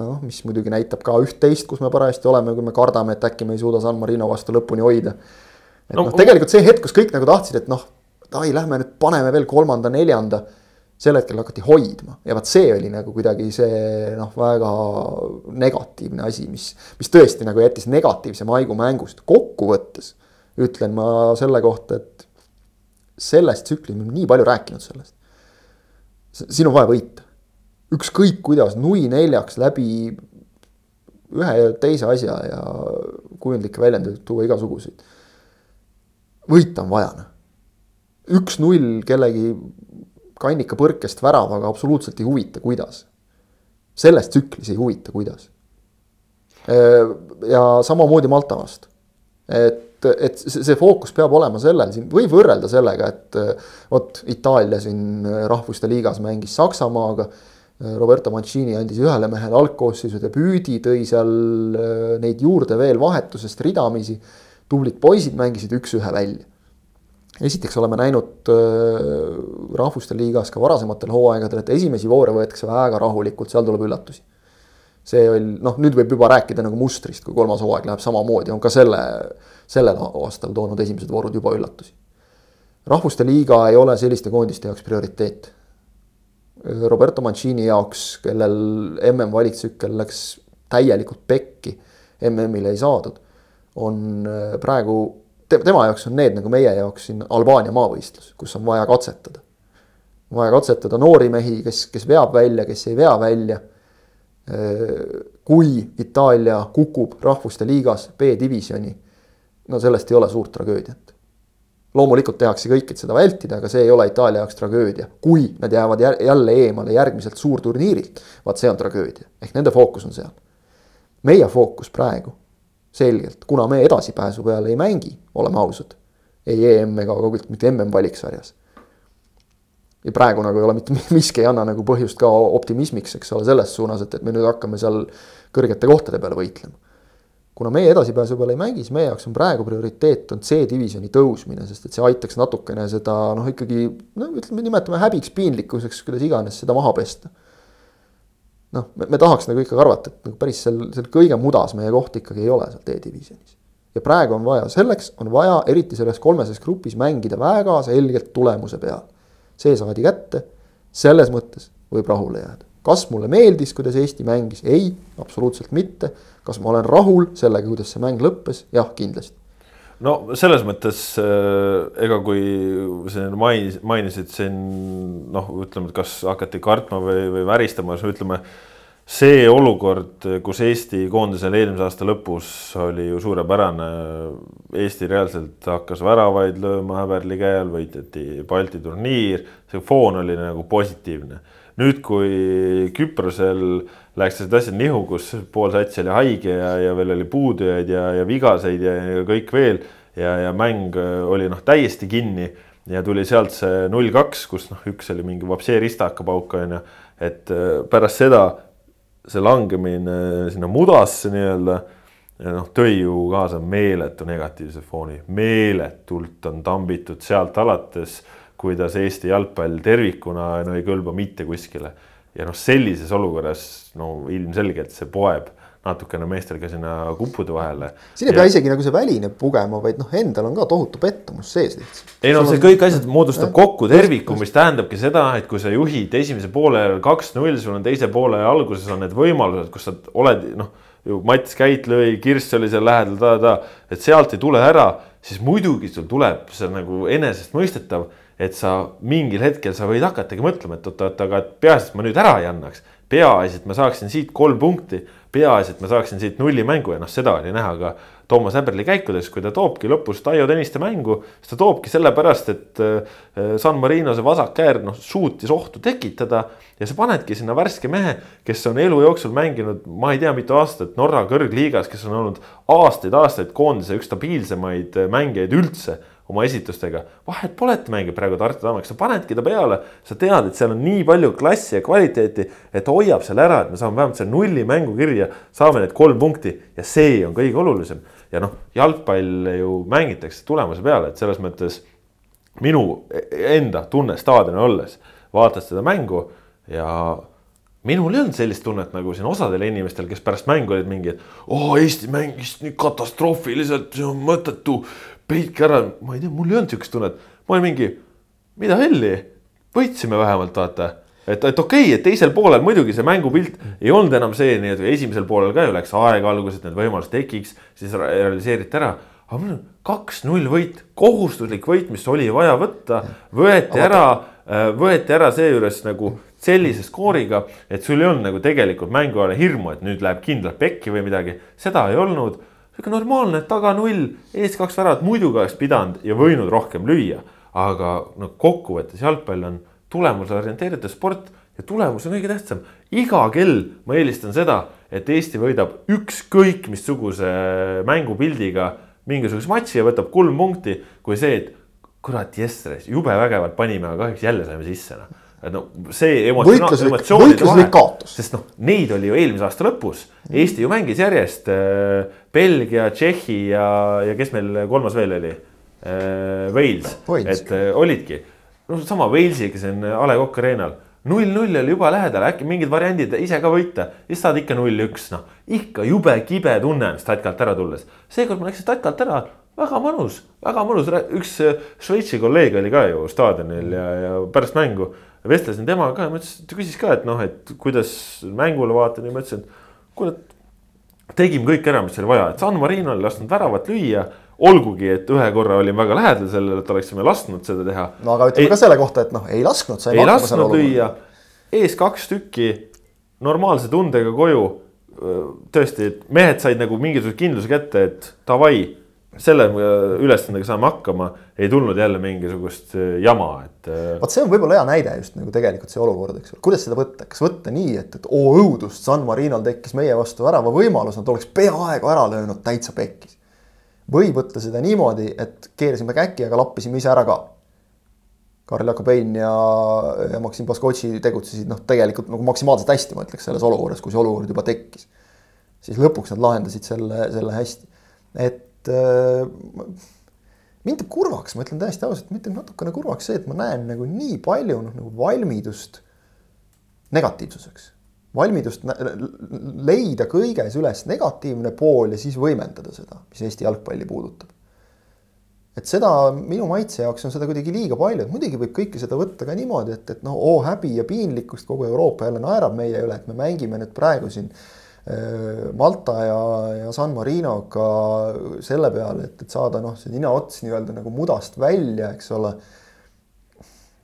noh, mis muidugi näitab ka üht-teist, kus me parajasti oleme, kui me kardame, et äkki me ei suuda San Marino vastu lõpuni hoida. et no, noh, tegelikult see hetk, kus kõik nagu tahtsid, et noh, ai, lähme nüüd paneme veel kolmanda-neljanda sel hetkel hakati hoidma ja vaat see oli nagu kuidagi see noh, väga negatiivne asi, mis, mis tõesti nagu jättis negatiivse maigu mängust. kokkuvõttes ütlen ma selle kohta, et sellest tsüklis me oleme nii palju rääkinud sellest. siin on vaja võita, ükskõik kuidas, nui neljaks läbi ühe ja teise asja ja kujundlikke väljendeid tuua igasuguseid. võita on vaja noh, üks-null kellegi kannika põrkest väravaga absoluutselt ei huvita, kuidas. selles tsüklis ei huvita, kuidas. ja samamoodi Malta vastu. et, et see fookus peab olema sellel siin, võib võrrelda sellega, et vot Itaalia siin rahvuste liigas mängis Saksamaaga. Roberto Mancini andis ühele mehele algkoosseisu debüüdi, tõi seal neid juurde veel vahetusest ridamisi. tublid poisid mängisid üks-ühe välja esiteks oleme näinud äh, rahvuste liigas ka varasematel hooaegadel, et esimesi voore võetakse väga rahulikult, seal tuleb üllatusi. see oli noh, nüüd võib juba rääkida nagu mustrist, kui kolmas hooaeg läheb samamoodi, on ka selle, sellel aastal toonud esimesed voorud juba üllatusi. rahvuste liiga ei ole selliste koondiste jaoks prioriteet. Roberto Mancini jaoks, kellel mm valitsükkel läks täielikult pekki, MM-ile ei saadud, on äh, praegu tema jaoks on need nagu meie jaoks siin Albaania maavõistlus, kus on vaja katsetada. vaja katsetada noori mehi, kes, kes veab välja, kes ei vea välja. kui Itaalia kukub rahvuste liigas B-divisjoni, no sellest ei ole suurt tragöödiat. loomulikult tehakse kõik, et seda vältida, aga see ei ole Itaalia jaoks tragöödia. kui nad jäävad jälle eemale järgmiselt suurturniirilt, vaat see on tragöödia, ehk nende fookus on seal. meie fookus praegu selgelt, kuna me edasipääsu peale ei mängi, oleme ausad. ei EM ega kaugelt mitte MM valiksarjas. ja praegu nagu ei ole mitte miski ei anna nagu põhjust ka optimismiks, eks ole, selles suunas, et, et me nüüd hakkame seal kõrgete kohtade peale võitlema. kuna meie edasipääsu peale ei mängi, siis meie jaoks on praegu prioriteet on C-divisjoni tõusmine, sest et see aitaks natukene seda noh, ikkagi no ütleme, nimetame häbiks, piinlikkuseks, kuidas iganes seda maha pesta noh, me tahaks nagu ikkagi arvata, et nagu päris seal, seal kõige mudas meie koht ikkagi ei ole seal D-divisjonis. ja praegu on vaja, selleks on vaja eriti selles kolmeses grupis mängida väga selgelt tulemuse peal. see saadi kätte, selles mõttes võib rahule jääda. kas mulle meeldis, kuidas Eesti mängis, ei, absoluutselt mitte. kas ma olen rahul sellega, kuidas see mäng lõppes, jah, kindlasti no selles mõttes äh, ega kui sa mainis, mainisid siin noh, ütleme, et kas hakati kartma või, või väristama, ütleme see olukord, kus Eesti koondisel eelmise aasta lõpus oli ju suurepärane. Eesti reaalselt hakkas väravaid lööma häberli käe all, võitjati Balti turniir, see foon oli nagu positiivne. nüüd, kui Küprosel läks need asjad nihu, kus pool satsi oli haige ja, ja veel oli puudujaid ja, ja vigaseid ja, ja kõik veel. Ja, ja mäng oli noh, täiesti kinni. Ja tuli sealt see null kaks, kus noh, üks oli mingi Vapsee ristaka pauk on ju, et pärast seda see langemine sinna mudasse nii-öelda noh, tõi ju kaasa meeletu negatiivse fooni, meeletult on tambitud sealt alates, kuidas Eesti jalgpall tervikuna no ei kõlba mitte kuskile. Ja noh, sellises olukorras no ilmselgelt see poeb natukene meestel ka sinna kuppude vahele. siin ei ja... pea isegi nagu see väline pugema, vaid noh, endal on ka tohutu pettumus sees lihtsalt. ei no see on... kõik asjad moodustab ja, kokku terviku, mis tähendabki seda, et kui sa juhid esimese poole kaks-null, sul on teise poole alguses on need võimalused, kus sa oled noh, ju Mats Käit lõi, Kirss oli seal lähedal, ta-ta, et sealt ei tule ära, siis muidugi sul tuleb see nagu enesestmõistetav et sa mingil hetkel sa võid hakatagi mõtlema, et oot-oot, aga peaasi, et ma nüüd ära ei annaks. peaasi, et ma saaksin siit kolm punkti. Peaasi, et ma saaksin siit nulli mängu. Ja noh, seda oli näha ka Toomas Häberli käikudes, kui ta toobki lõpus Taio Tõniste mängu, siis ta toobki sellepärast, et äh, San Marino see vasak äär noh, suutis ohtu tekitada ja sa panedki sinna värske mehe, kes on elu jooksul mänginud, ma ei tea, mitu aastat Norra kõrgliigas, kes on olnud aastaid-aastaid koondise üks stabiilsemaid mängijaid üldse oma esitustega. vahet pole, et mängib praegu Tartu Tammekas, sa panedki ta peale, sa tead, et seal on nii palju klassi ja kvaliteeti, et ta hoiab selle ära, et me saame vähemalt selle nulli mängu kirja, saame need kolm punkti ja see on kõige olulisem. ja noh, jalgpall ju mängitakse tulemuse peale, et selles mõttes minu enda tunne staadionil olles, vaatad seda mängu ja minul ei olnud sellist tunnet nagu siin osadel inimestel, kes pärast mängu olid mingi, et oo, Eesti mängis nii katastroofiliselt, see on mõttetu peitke ära, ma ei tea, mul ei olnud sihukest tunnet, ma olin mingi, mida helli, võitsime vähemalt vaata. Et, et okei okay,, et teisel poolel muidugi see mängupilt ei olnud enam see, nii et esimesel poolel ka ju läks aega alguses, et need võimalused tekiks, siis realiseeriti ära. aga mul on kaks-null võit, kohustuslik võit, mis oli vaja võtta, võeti ära, äh, võeti ära seejuures nagu sellise skooriga, et sul ei olnud nagu tegelikult mängu ajal hirmu, et nüüd läheb kindlalt pekki või midagi, seda ei olnud sihuke normaalne taga null, ees kaks väravat, muidugi oleks pidanud ja võinud rohkem lüüa. aga no kokkuvõttes jalgpall on tulemuse orienteeritud sport ja tulemus on kõige tähtsam. iga kell ma eelistan seda, et Eesti võidab ükskõik missuguse mängupildiga mingisuguse matši ja võtab kolm punkti, kui see, et kurat, jess, jube vägevalt panime, aga kahjuks jälle saime sisse noh et no see emotsioon, emotsioonide vahe, sest noh, neid oli ju eelmise aasta lõpus. Eesti ju mängis järjest äh, Belgia, Tšehhi ja, ja kes meil kolmas veel oli äh,? Wales, et äh, olidki. no sama Walesiga siin A Le Coq Arena'l null-null oli juba lähedal, äkki mingid variandid ise ka võita, siis saad ikka null-üks, noh. ikka jube kibe tunne on statkalt ära tulles. seekord ma läksin statkalt ära, väga mõnus, väga mõnus, üks äh, Šveitsi kolleeg oli ka ju staadionil ja, ja pärast mängu vestlesin temaga ka ja ma ütlesin, ta küsis ka, et noh, et kuidas mängule vaatad ja ma ütlesin, et kuule, tegime kõik ära, mis oli vaja, et San Marino oli lasknud väravat lüüa. olgugi, et ühe korra olime väga lähedal sellele, et oleksime lasknud seda teha. no aga ütleme ei, ka selle kohta, et noh, ei lasknud. ei lasknud lüüa, ees kaks tükki, normaalse tundega koju. tõesti, mehed said nagu mingisuguse kindluse kätte, et davai selle ülesandega saame hakkama, ei tulnud jälle mingisugust äh, jama, et. Äh, vot see on võib-olla hea näide just nagu tegelikult see olukord, eks ole, kuidas seda võtta, kas võtta nii, et, et oo õudust, San Marinol tekkis meie vastu värava võimalus, nad oleks peaaegu ära löönud, täitsa pekkis. või võtta seda niimoodi, et keerasime käki, aga lappisime ise ära ka. Karl Jakobein ja, ja Maksim Baskotši tegutsesid noh, tegelikult nagu maksimaalselt hästi, ma ütleks selles olukorras, kui see olukord juba tekkis. siis lõpuks nad lahendasid selle, selle hästi, et et äh, mind teeb kurvaks, ma ütlen täiesti ausalt, mind teeb natukene kurvaks see, et ma näen nagu nii palju noh, nagu valmidust negatiivsuseks. valmidust leida kõiges üles negatiivne pool ja siis võimendada seda, mis Eesti jalgpalli puudutab. et seda minu maitse jaoks on seda kuidagi liiga palju, et muidugi võib kõike seda võtta ka niimoodi, et, et noh, oo häbi ja piinlikkust, kogu Euroopa jälle naerab meie üle, et me mängime nüüd praegu siin äh, Malta ja, ja San Marinoga selle peale, et, et saada noh, see ninaots nii-öelda nagu mudast välja, eks ole.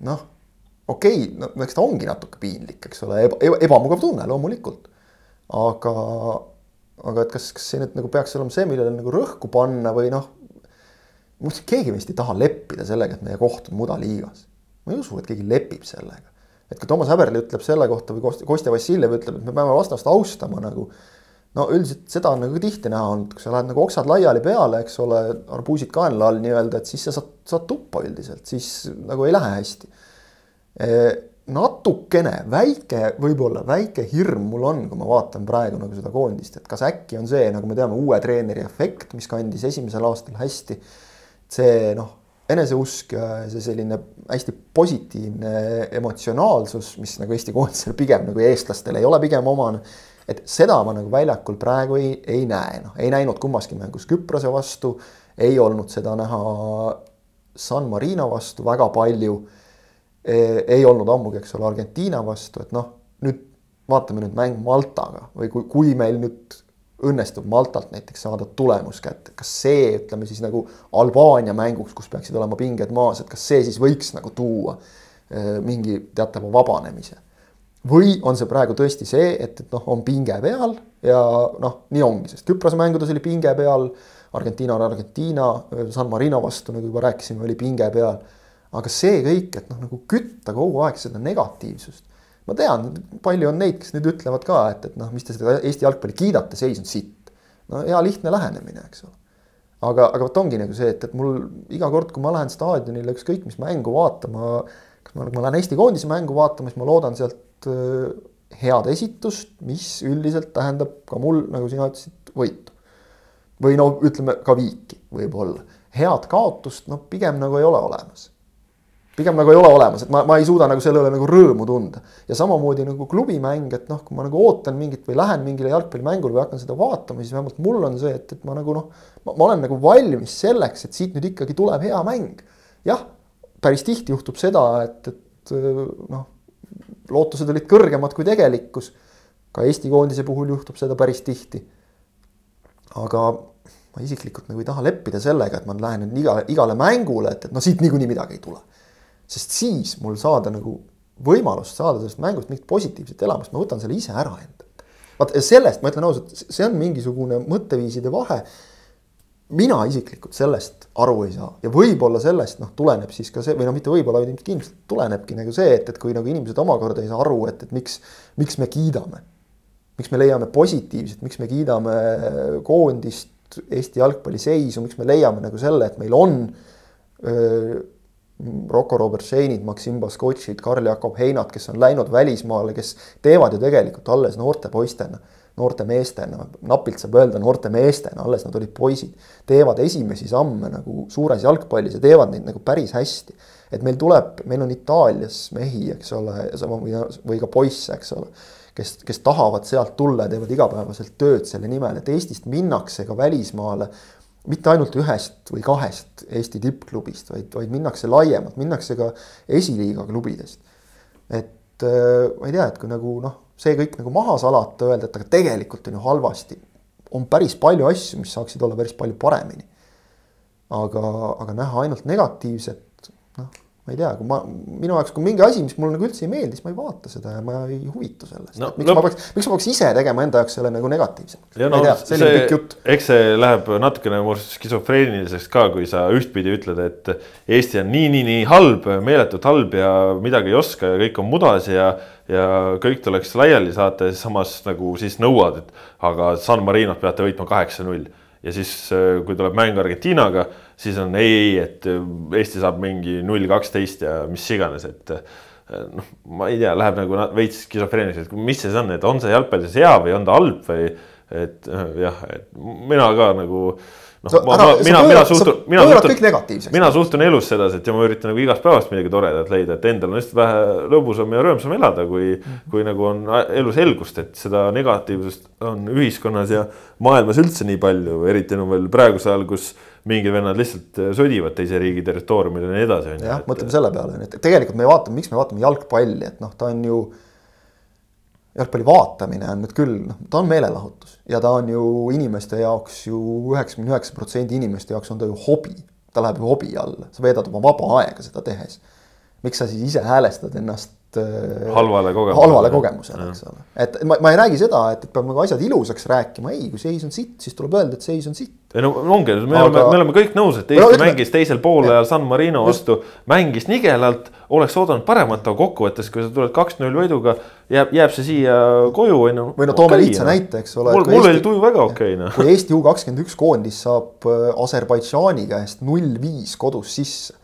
noh, okei okay,, no eks ta ongi natuke piinlik, eks ole, eba, ebamugav tunne loomulikult. aga, aga et kas, kas see nüüd nagu peaks olema see, millele nagu rõhku panna või noh. keegi meist ei taha leppida sellega, et meie koht on mudaliigas. ma ei usu, et keegi lepib sellega. Et kui Toomas Häberli ütleb selle kohta või Kostja Vassiljev ütleb, et me peame vastast austama nagu no üldiselt seda on nagu tihti näha olnud, kui sa lähed nagu oksad laiali peale, eks ole, arbuusid kaenla all nii-öelda, et siis sa saad, saad tuppa üldiselt, siis nagu ei lähe hästi. natukene väike, võib-olla väike hirm mul on, kui ma vaatan praegu nagu seda koondist, et kas äkki on see, nagu me teame, uue treeneri efekt, mis kandis esimesel aastal hästi. see noh, eneseusk ja see selline hästi positiivne emotsionaalsus, mis nagu Eesti koondisel pigem nagu eestlastele ei ole pigem omane et seda ma nagu väljakul praegu ei, ei näe, noh, ei näinud kummaski mängus Küprose vastu, ei olnud seda näha San Marino vastu väga palju. ei olnud ammugi, eks ole, Argentiina vastu, et noh, nüüd vaatame nüüd mäng Maltaga või kui, kui meil nüüd õnnestub Maltalt näiteks saada tulemus kätte, kas see, ütleme siis nagu Albaania mänguks, kus peaksid olema pinged maas, et kas see siis võiks nagu tuua eh, mingi teatava vabanemise või on see praegu tõesti see, et, et noh, on pinge peal ja noh, nii ongi, sest Küprose mängudes oli pinge peal. Argentiina on Argentiina, San Marino vastu, nagu juba rääkisime, oli pinge peal. aga see kõik, et noh, nagu kütta kogu aeg seda negatiivsust. Ma tean, palju on neid, kes nüüd ütlevad ka, et, et noh, mis te seda Eesti jalgpalli kiidate, seis on sitt. no hea lihtne lähenemine, eks ole. aga, aga vot ongi nagu see, et, et mul iga kord, kui ma lähen staadionile ükskõik mis mängu vaatama. kas ma, ma lähen Eesti koondise mängu vaatama, siis ma loodan sealt Äh, head esitust, mis üldiselt tähendab ka mul, nagu sina ütlesid, võitu. või no ütleme ka viiki võib-olla, head kaotust noh, pigem nagu ei ole olemas. Pigem nagu ei ole olemas, et ma, ma ei suuda nagu selle üle nagu rõõmu tunda ja samamoodi nagu klubimäng, et noh, kui ma nagu ootan mingit või lähen mingile jalgpallimängule või hakkan seda vaatama, siis vähemalt mul on see, et, et ma nagu noh, ma olen nagu valmis selleks, et siit nüüd ikkagi tuleb hea mäng. jah, päris tihti juhtub seda, et, et noh lootused olid kõrgemad kui tegelikkus. ka Eesti koondise puhul juhtub seda päris tihti. aga ma isiklikult nagu ei taha leppida sellega, et ma lähen nüüd igale, igale mängule, et, et no siit niikuinii midagi ei tule. Sest siis mul saada nagu võimalust saada sellest mängust mingit positiivset elamust, ma võtan selle ise ära endalt. vaat sellest ma ütlen ausalt, see on mingisugune mõtteviiside vahe mina isiklikult sellest aru ei saa ja võib-olla sellest noh, tuleneb siis ka see või noh, mitte võib-olla, vaid ilmselt kindlasti tulenebki nagu see, et, et kui nagu inimesed omakorda ei saa aru, et, et miks, miks me kiidame. miks me leiame positiivset, miks me kiidame koondist, Eesti jalgpalli seisu, miks me leiame nagu selle, et meil on öö, Rocco Robertseinid, Maksim Baskotšid, Karl-Jakob Heinad, kes on läinud välismaale, kes teevad ju tegelikult alles noorte poistena noorte meestena, napilt saab öelda noorte meestena, alles nad olid poisid, teevad esimesi samme nagu suures jalgpallis ja teevad neid nagu päris hästi. et meil tuleb, meil on Itaalias mehi, eks ole, või, või ka poisse, eks ole, kes, kes tahavad sealt tulla ja teevad igapäevaselt tööd selle nimel, et Eestist minnakse ka välismaale mitte ainult ühest või kahest Eesti tippklubist, vaid, vaid minnakse laiemalt, minnakse ka esiliiga klubidest. et äh, ma ei tea, et kui nagu noh see kõik nagu maha salata, öelda, et aga tegelikult on ju halvasti. on päris palju asju, mis saaksid olla päris palju paremini. aga, aga näha ainult negatiivset, noh, ma ei tea, kui ma, minu jaoks, kui mingi asi, mis mulle nagu üldse ei meeldi, siis ma ei vaata seda ja ma ei huvitu sellest no,. miks no, ma peaks, miks ma peaks ise tegema enda jaoks selle nagu negatiivsemaks? No, see, eks see läheb natukene skisofreeniliseks ka, kui sa ühtpidi ütled, et Eesti on nii, nii, nii halb, meeletult halb ja midagi ei oska ja kõik on mudas ja ja kõik tuleks laiali saata ja samas nagu siis nõuad, et aga San Marinot peate võitma kaheksa-null. ja siis, kui tuleb mäng Argentiinaga, siis on ei, ei, et äh, Eesti saab mingi null kaksteist ja mis iganes, et äh, noh, ma ei tea, läheb nagu veits skisofreeniliseks, et mis see on, et on see jalgpall siis hea või on ta halb või et jah, et mina ka nagu noh, ma, ma, mina, mina suhtun, mina suhtun, mina suhtun elus sedasi, et ja ma üritan nagu igast päevast midagi toredat leida, et endal on hästi vähe lõbusam ja rõõmsam elada, kui mm, -hmm. kui nagu on elus helgust, et seda negatiivsust on ühiskonnas ja maailmas üldse nii palju, eriti no veel praegusel ajal, kus mingid vennad lihtsalt sodivad teise riigi territooriumil ja nii edasi. jah, mõtleme selle peale, et tegelikult me vaatame, miks me vaatame jalgpalli, et noh, ta on ju jalgpalli vaatamine on nüüd küll, noh, ta on meelelahutus ja ta on ju inimeste jaoks ju üheksakümne üheksa protsendi inimeste jaoks on ta ju hobi. ta läheb ju hobi alla, sa veedad oma vaba aega seda tehes. miks sa siis ise häälestad ennast äh, halvale kogemusele. halvale kogemusele, eks ole. et ma, ma ei räägi seda, et, et peab nagu asjad ilusaks rääkima, ei, kui seis on sitt, siis tuleb öelda, et seis on sitt. ei no ongi, me Aga- oleme, me oleme kõik nõus, et Eesti No no, ütleme- mängis teisel poolajal San Marino vastu, mängis nigelalt, oleks oodanud paremat, aga kokkuvõttes, kui sa tuled kaks-null võiduga, jääb, jääb see siia koju, on ju. või no toome okay, lihtsa näite, eks ole. mul, mul oli tuju väga okei okay, noh. kui Eesti U kakskümmend üks koondis saab äh, Aserbaidžaani käest null viis kodus sisse.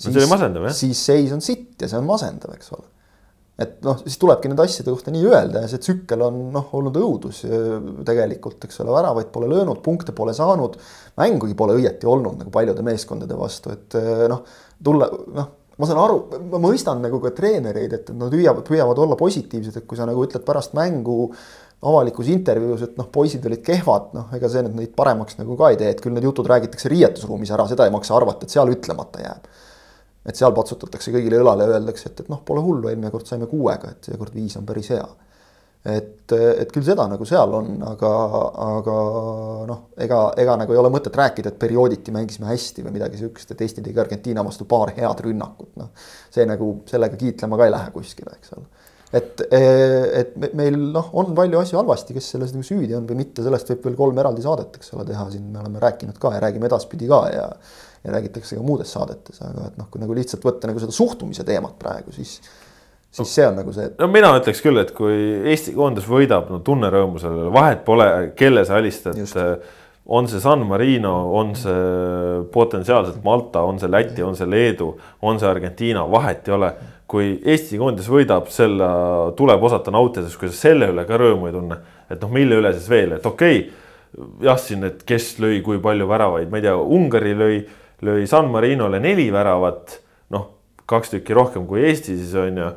See oli masendav, jah. siis seis on sitt ja see on masendav, eks ole. et noh, siis tulebki nende asjade kohta nii öelda ja see tsükkel on noh, olnud õudus äh, tegelikult, eks ole, väravaid pole löönud, punkte pole saanud. mängugi pole õieti olnud nagu paljude meeskondade vastu, et äh, noh, tulla noh ma saan aru, ma mõistan nagu ka treenereid, et nad püüavad, püüavad olla positiivsed, et kui sa nagu ütled pärast mängu avalikus intervjuus, et noh, poisid olid kehvad, noh, ega see nüüd neid paremaks nagu ka ei tee, et küll need jutud räägitakse riietusruumis ära, seda ei maksa arvata, et seal ütlemata jääb. Et seal patsutatakse kõigile õlale ja öeldakse, et, et noh, pole hullu, eelmine kord saime kuuega, et seekord viis on päris hea. et, et küll seda nagu seal on, aga, aga noh, ega, ega nagu ei ole mõtet rääkida, et periooditi mängisime hästi või midagi sihukest, et Eesti tegi Argentiina vastu paar head rünnakut, noh. see nagu sellega kiitlema ka ei lähe kuskile, eks ole et, et me- meil noh, on palju asju halvasti, kes selles nagu süüdi on või mitte, sellest võib veel kolm eraldi saadet, eks ole, teha siin me oleme rääkinud ka ja räägime edaspidi ka ja. Ja räägitakse ka muudes saadetes, aga et noh, kui nagu lihtsalt võtta nagu seda suhtumise teemat praegu, siis. siis see on nagu see, no mina ütleks küll, et kui Eesti koondis võidab, no tunne rõõmu sellele, vahet pole, kelle sa alistad. on see San Marino, on see potentsiaalselt Malta, on see Läti, on see Leedu, on see Argentiina, vahet ei ole. kui Eesti koondis võidab, selle tuleb osata nautida, sest kui sa selle üle ka rõõmu ei tunne, et noh, mille üle siis veel, et okei okay, jah, siin, et kes lõi kui palju väravaid, ma ei tea, Ungari lõi, lõi San Marinole neli väravat, noh, kaks tükki rohkem kui Eesti siis on ju.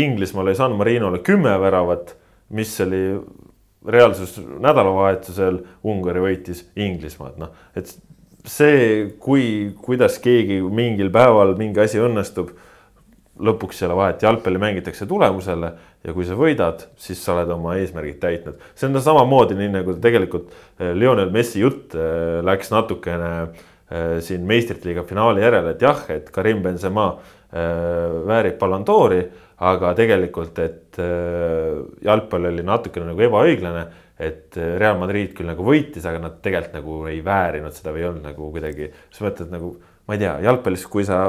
Inglismaa lõi San Marinole kümme väravat, mis oli reaalsus nädalavahetusel Ungari võitis Inglismaad, noh, et see, kui, kuidas keegi mingil päeval mingi asi õnnestub lõpuks ei ole vahet, jalgpalli mängitakse tulemusele ja kui sa võidad, siis sa oled oma eesmärgid täitnud. see on samamoodi nii nagu tegelikult eh, Lionel Messi jutt eh, läks natukene eh, siin meistrite liiga finaali järele, et jah, et Karim Benzema väärib Ballon d'Ori, aga tegelikult, et jalgpall oli natukene nagu ebaõiglane et Real Madrid küll nagu võitis, aga nad tegelikult nagu ei väärinud seda või ei olnud nagu kuidagi, sa mõtled nagu, ma ei tea, jalgpallis, kui sa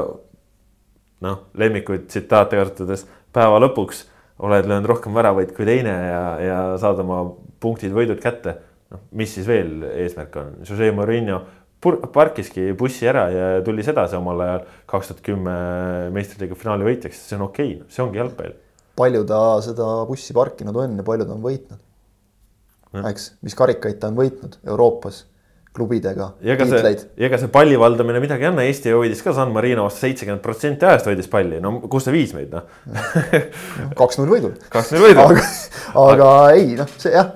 noh, lemmikuid tsitaate kasutades päeva lõpuks oled löönud rohkem väravaid kui teine ja, ja saad oma punktid, võidud kätte. noh, mis siis veel eesmärk on, Jose Mourinho parkiski bussi ära ja tuli sedasi omal ajal kaks tuhat kümme meistriliiga finaali võitjaks, see on okei okay,, see ongi jalgpall. palju ta seda bussi parkinud on ja palju ta on võitnud? eks, mis karikaid ta on võitnud Euroopas klubidega. ja ega see, ega see palli valdamine midagi ei anna, Eesti hoidis ka San Marino vastu seitsekümmend protsenti ajast hoidis palli, no kus see viis meid noh kaks-null võidul. kaks-null võidul. aga, aga ei noh, see jah,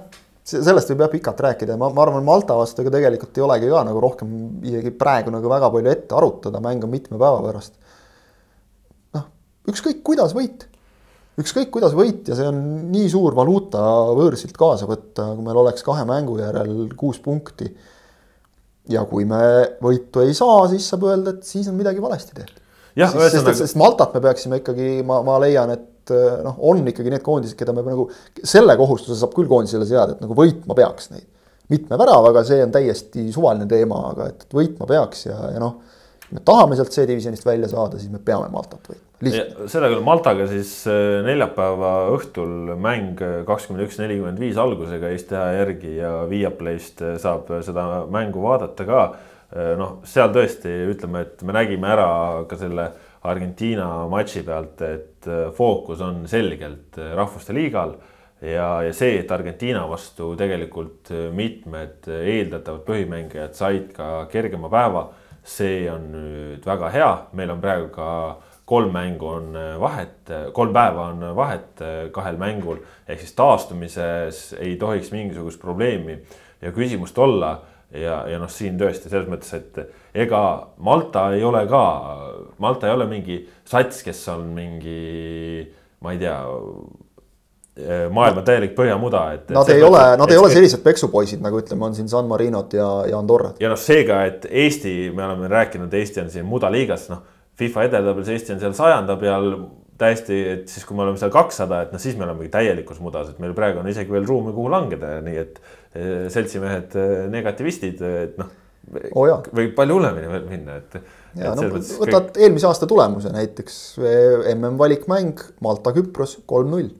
sellest võib jah pikalt rääkida, ma, ma arvan, Malta vastu ega tegelikult ei olegi ka nagu rohkem isegi praegu nagu väga palju ette arutada, mäng on mitme päeva pärast. noh, ükskõik kuidas võit ükskõik kuidas võit ja see on nii suur valuuta võõrsilt kaasa võtta, kui meil oleks kahe mängu järel kuus punkti. ja kui me võitu ei saa, siis saab öelda, et siis on midagi valesti tehtud. sest, sest, sest Maltat me peaksime ikkagi, ma, ma leian, et noh, on ikkagi need koondised, keda me nagu selle kohustuse saab küll koondisele seada, et nagu võitma peaks neid. mitme väravaga, see on täiesti suvaline teema, aga et võitma peaks ja, ja noh me tahame sealt C-divisjonist välja saada, siis me peame Maltat võitma. seda küll, Maltaga siis neljapäeva õhtul mäng kakskümmend üks, nelikümmend viis algusega Eesti aja järgi ja Viaplayst saab seda mängu vaadata ka. noh, seal tõesti ütleme, et me nägime ära ka selle Argentiina matši pealt, et fookus on selgelt rahvuste liigal ja, ja see, et Argentiina vastu tegelikult mitmed eeldatavad põhimängijad said ka kergema päeva see on nüüd väga hea, meil on praegu ka kolm mängu on vahet, kolm päeva on vahet kahel mängul. ehk siis taastumises ei tohiks mingisugust probleemi ja küsimust olla. ja, ja noh, siin tõesti selles mõttes, et ega Malta ei ole ka, Malta ei ole mingi sats, kes on mingi, ma ei tea maailma täielik põhjamuda, et. Nad ei ole, nad ei ole sellised peksupoisid, nagu ütleme, on siin San Marinot ja, ja Andorrat. ja noh, seega, et Eesti, me oleme rääkinud, Eesti on siin mudaliigas, noh. FIFA edetabelis Eesti on seal sajanda peal, täiesti, et siis, kui me oleme seal kakssada, et noh, siis me olemegi täielikus mudas, et meil praegu on isegi veel ruumi, kuhu langeda, nii et eh, seltsimehed eh, negativistid, et noh oh. võib palju hullemini veel minna, et. ja no võtad kõik... eelmise aasta tulemuse näiteks mm valikmäng Malta-Küpros kolm-null.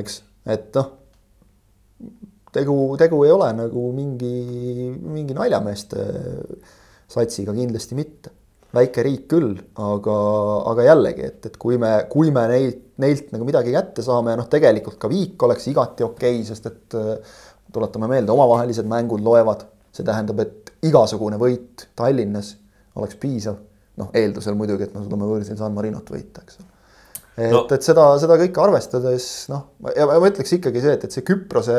eks, et noh. tegu, tegu ei ole nagu mingi, mingi naljameeste satsiga kindlasti mitte väike riik küll, aga, aga jällegi, et, et kui me, kui me neilt, neilt nagu midagi kätte saame noh, tegelikult ka viik oleks igati okei okay,, sest et tuletame meelde, omavahelised mängud loevad. see tähendab, et igasugune võit Tallinnas oleks piisav. noh, eeldusel muidugi, et me suudame võõrsil San Marinot võita, eks ole. et no., et seda, seda kõike arvestades noh, ja ma ütleks ikkagi see, et, et see Küprose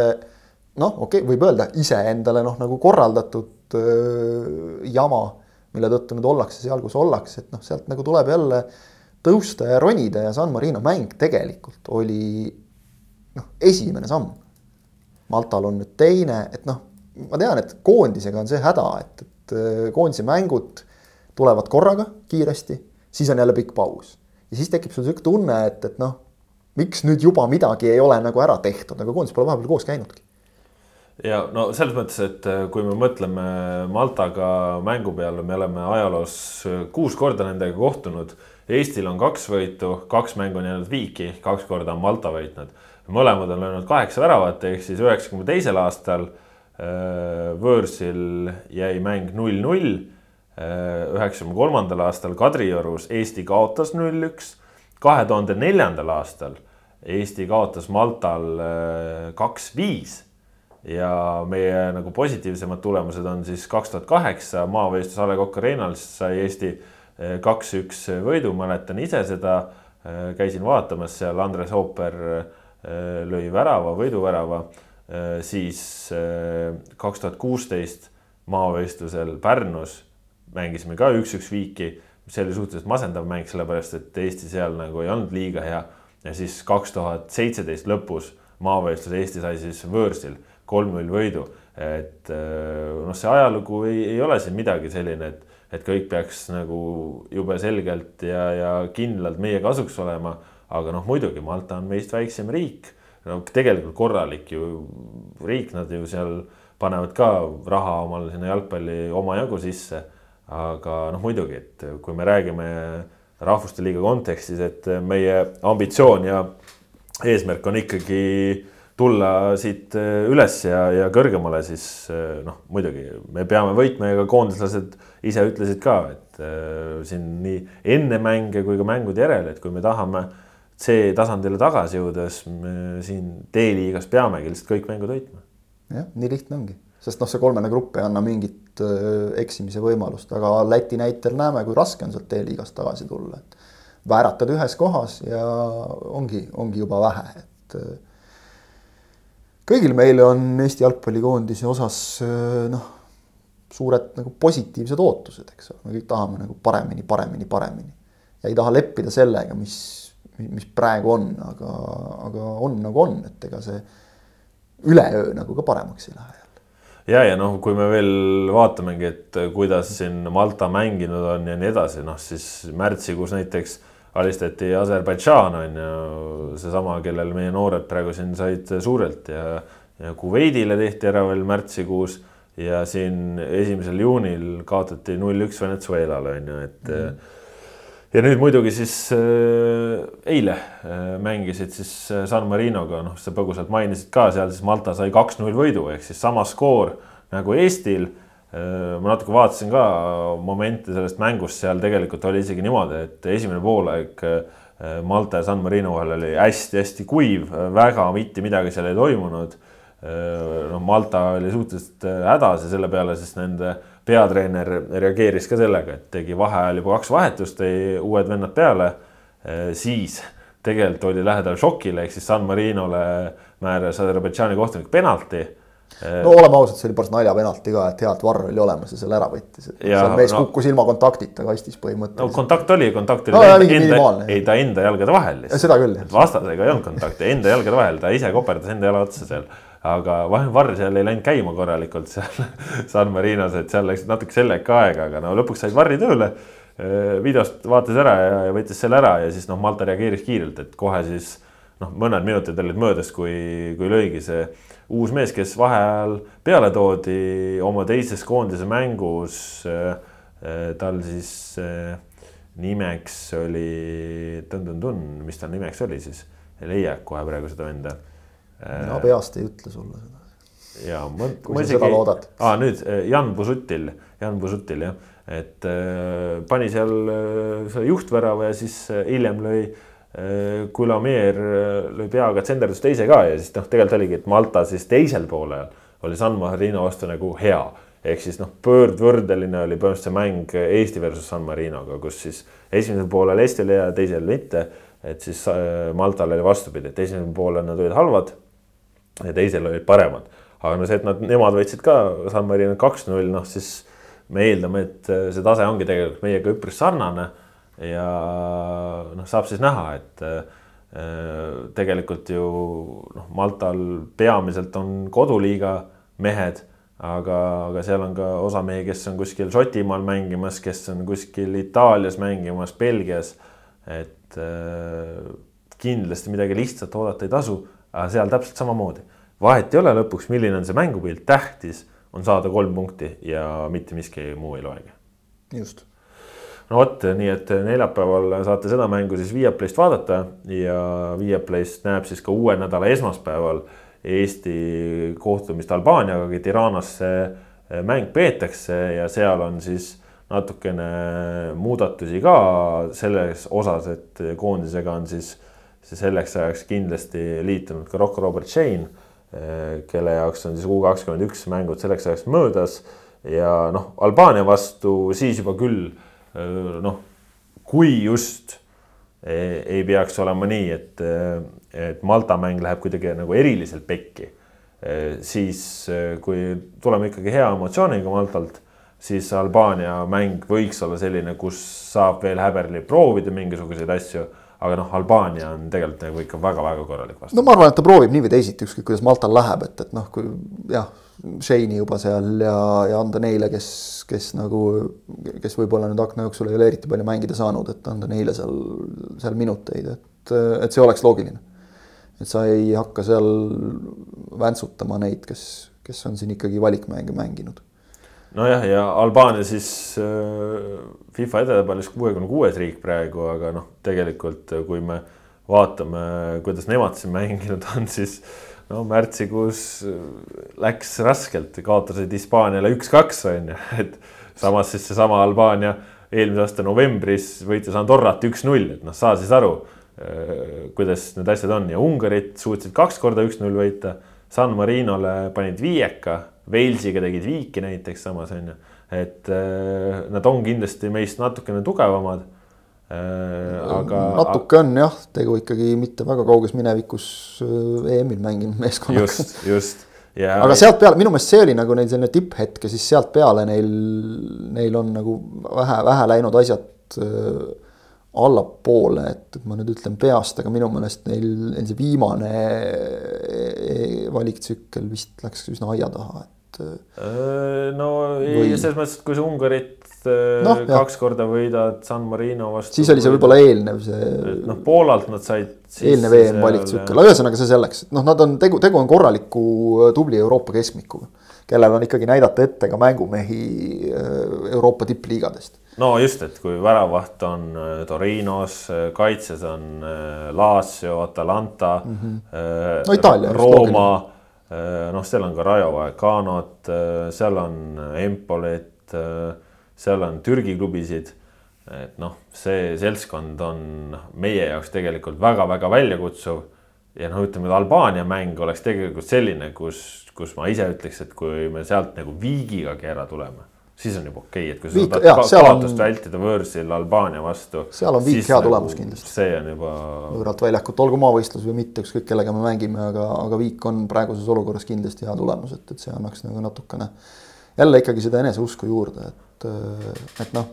noh, okei okay,, võib öelda iseendale noh, nagu korraldatud öö, jama mille tõttu nüüd ollakse seal, kus ollakse, et noh, sealt nagu tuleb jälle tõusta ja ronida ja San Marino mäng tegelikult oli noh, esimene samm. Maltal on nüüd teine, et noh, ma tean, et koondisega on see häda, et, et äh, koondise mängud tulevad korraga kiiresti, siis on jälle pikk paus. ja siis tekib sul sihuke tunne, et, et noh, miks nüüd juba midagi ei ole nagu ära tehtud, aga koondis pole vahepeal koos käinudki ja no selles mõttes, et äh, kui me mõtleme Maltaga mängu peale, me oleme ajaloos äh, kuus korda nendega kohtunud. Eestil on kaks võitu, kaks mängu on jäänud viiki, kaks korda on Malta võitnud. mõlemad on löönud kaheksa väravat, ehk siis üheksakümne teisel aastal võõrsil jäi mäng null-null. üheksakümne kolmandal aastal Kadriorus Eesti kaotas null-üks. kahe tuhande neljandal aastal Eesti kaotas Maltal kaks-viis ja meie nagu positiivsemad tulemused on siis kaks tuhat kaheksa maavõistlus A Le Coq Arena'l sai Eesti kaks-üks võidu, mäletan ise seda. Käisin vaatamas seal, Andres Ooper eh, lõi värava, võiduvärava. Siis kaks tuhat kuusteist maavõistlusel Pärnus mängisime ka üks-üks viiki, mis oli suhteliselt masendav mäng, sellepärast et Eesti seal nagu ei olnud liiga hea. ja siis kaks tuhat seitseteist lõpus maavõistlus Eesti sai siis võõrsil kolm-null võidu. et äh, noh, see ajalugu ei, ei ole siin midagi selline, et, et kõik peaks nagu jube selgelt ja, ja kindlalt meie kasuks olema. aga noh, muidugi Malta on meist väiksem riik, no tegelikult korralik ju riik, nad ju seal panevad ka raha omale sinna jalgpalli omajagu sisse. aga noh, muidugi, et kui me räägime rahvuste liiga kontekstis, et meie ambitsioon ja eesmärk on ikkagi tulla siit äh, üles ja, ja kõrgemale, siis äh, noh, muidugi me peame võitma ja ka koondislased ise ütlesid ka, et äh, siin nii enne mänge kui ka mängude järel, et kui me tahame C-tasandile tagasi jõuda, siis me siin D-liigas peamegi lihtsalt kõik mängud võitma. jah, nii lihtne ongi, sest noh, see kolmene grupp ei anna mingit eksimise võimalust, aga Läti näitel näeme, kui raske on sealt D-liigast tagasi tulla, et vääratad ühes kohas ja ongi, ongi juba vähe, et kõigil meil on Eesti jalgpallikoondise osas noh, suured nagu positiivsed ootused, eks ole, me kõik tahame nagu paremini, paremini, paremini. ja ei taha leppida sellega, mis, mis praegu on, aga, aga on nagu on, et ega see üleöö nagu ka paremaks ei lähe ja, ja noh, kui me veel vaatamegi, et kuidas siin Malta mänginud on ja nii edasi, noh siis märtsikuus näiteks alistati Aserbaidžaan on ju seesama, kellel meie noored praegu siin said suurelt ja, ja Kuveidile tehti ära veel märtsikuus ja siin esimesel juunil kaotati null-üks Venezuelale on ju, et mm. -hmm. Ja nüüd muidugi siis äh, eile äh, mängisid siis äh, San Marinoga, noh, sa põgusalt mainisid ka seal siis Malta sai kaks-null võidu ehk siis sama skoor nagu Eestil Äh, ma natuke vaatasin ka momente sellest mängust, seal tegelikult oli isegi niimoodi, et esimene poolaeg äh, Malta ja San Marino vahel oli hästi-hästi kuiv, väga mitte midagi seal ei toimunud. Äh, noh, Malta oli suhteliselt hädas ja selle peale siis nende peatreener reageeris ka sellega, et tegi vaheajal juba kaks vahetust, tõi uued vennad peale. siis tegelikult oli lähedal šokile, ehk siis San Marinole määras Aserbaidžaani kohtunik penalti no oleme ausad, see oli päris naljapenalti ka, et hea, et Varro oli olemas ja selle ära võttis. seal mees no, kukkus ilma kontaktita kastis põhimõtteliselt. no kontakt oli, kontakt oli no, enda, enda, ei ta enda jalgade vahel. seda küll. vastasega ei olnud kontakti, enda jalgade vahel, ta ise koperdas enda jala otsa seal. Aga Varr seal ei läinud käima korralikult seal San Marinos, et seal läks natuke selleks aega, aga no lõpuks said Varri tööle videost vaatas ära ja, ja võttis selle ära ja siis noh, Malta reageeris kiirelt, et kohe siis noh, mõned minutid olid möödas, kui, kui lõigi see uus mees, kes vaheajal peale toodi oma teises koondise mängus. tal siis nimeks oli mis tal nimeks oli siis? ei leia kohe praegu seda venda. Mina peast ei ütle sulle seda. ja ma, seda loodad. aa nüüd Jan Pusutil, Jan Pusutil jah, et äh, pani seal äh, selle juhtvärava ja siis äh, hiljem lõi äh, Kulamier äh, lõi peaga tsenderdus teise ka ja siis noh, tegelikult oligi, et Malta siis teisel poolel oli San Marino vastu nagu hea ehk siis noh, pöördvõrdeline oli põhimõtteliselt see mäng Eesti versus San Marinoga, kus siis esimesel poolel Eesti oli hea, teisel mitte. et siis äh, Maltal oli vastupidi, et esimesel poolel nad olid halvad ja teisel olid paremad. aga no see, et nad, nemad võitsid ka San Marino kaks-null, noh siis me eeldame, et äh, see tase ongi tegelikult meiega üpris sarnane. ja noh, saab siis näha, et äh, tegelikult ju noh, Maltal peamiselt on koduliiga mehed aga, aga seal on ka osa mehi, kes on kuskil Šotimaal mängimas, kes on kuskil Itaalias mängimas, Belgias. et äh, kindlasti midagi lihtsalt oodata ei tasu, aga seal täpselt samamoodi. vahet ei ole lõpuks, milline on see mängupilt, tähtis on saada kolm punkti ja mitte miski muu ei loegi. just no vot, nii et neljapäeval saate seda mängu siis Viaplayst vaadata ja Viaplayst näeb siis ka uue nädala esmaspäeval Eesti kohtumist Albaaniaga, Tiranas see mäng peetakse ja seal on siis natukene muudatusi ka selles osas, et koondisega on siis selleks ajaks kindlasti liitunud ka Rocco Robert Shane, eh, kelle jaoks on siis U kakskümmend üks mängud selleks ajaks möödas. Ja noh, Albaania vastu siis juba küll eh, noh, kui just ei peaks olema nii, et et Malta mäng läheb kuidagi nagu eriliselt pekki, siis kui tuleme ikkagi hea emotsiooniga Maltalt, siis Albaania mäng võiks olla selline, kus saab veel häberli proovida mingisuguseid asju aga noh, Albaania on tegelikult nagu ikka väga-väga korralik vastu. no ma arvan, et ta proovib nii või teisiti, ükskõik kuidas Maltal läheb, et, et noh, kui jah, Shane'i juba seal ja, ja anda neile, kes, kes nagu, kes võib-olla nüüd akna jooksul ei ole eriti palju mängida saanud, et anda neile seal, seal minuteid, et, et see oleks loogiline et sa ei hakka seal väntsutama neid, kes, kes on siin ikkagi valikmänge mänginud. Nojah, ja Albaania siis äh, FIFA edetabellis kuuekümne kuues riik praegu, aga noh, tegelikult kui me vaatame, kuidas nemad siin mänginud on, siis no märtsikuus läks raskelt, kaotasid Hispaaniale üks-kaks on ju, et samas siis seesama Albaania eelmise aasta novembris võitis Andorrat üks-null, et noh, saa siis aru Äh, kuidas need asjad on ja Ungarit suutsid kaks korda üks-null võita. San Marinole panid viieka, Walesiga tegid viiki näiteks samas on ju, et äh, nad on kindlasti meist natukene tugevamad äh, aga. natuke on jah, tegu ikkagi mitte väga kauges minevikus EM-il mänginud meeskonnaga. just, just. Ja... aga sealt peale, minu meelest see oli nagu neil selline tipphetk ja siis sealt peale neil, neil on nagu vähe, vähe läinud asjad allapoole, et, et ma nüüd ütlen peast, aga minu meelest neil, neil see viimane e, valiktsükkel vist läks üsna aia taha, et. Äh, no või... ei, selles mõttes, et kui sa Ungarit no, kaks jah. korda võidad San Marino vastu. siis oli see võib-olla eelnev see. noh, Poolalt nad said. eelnev EM valiktsükkel, aga ühesõnaga see selleks, noh, nad on tegu, tegu on korraliku tubli Euroopa keskmikuga, kellel on ikkagi näidata ette ka mängumehi Euroopa tippliigadest no just, et kui väravaht on äh, Torinos, äh, kaitses on äh, Lazio, Atalanta mm, -hmm. no, Itaalia, Rooma, noh, seal on ka Rayo Vallecanot, seal on Empolit, seal on Türgi klubisid. et noh, see seltskond on meie jaoks tegelikult väga-väga väljakutsuv. ja noh, ütleme, Albaania mäng oleks tegelikult selline, kus, kus ma ise ütleks, et kui me sealt nagu viigigagi ära tuleme siis on juba okei okay,, et kui sa ka, kaotust on... vältida võõrsil Albaania vastu. seal on viik hea nagu, tulemus kindlasti. see on juba. võõralt väljakut, olgu maavõistlus või mitte, ükskõik kellega me mängime, aga, aga viik on praeguses olukorras kindlasti hea tulemus, et, et see annaks nagu natukene jälle ikkagi seda eneseusku juurde, et, et noh.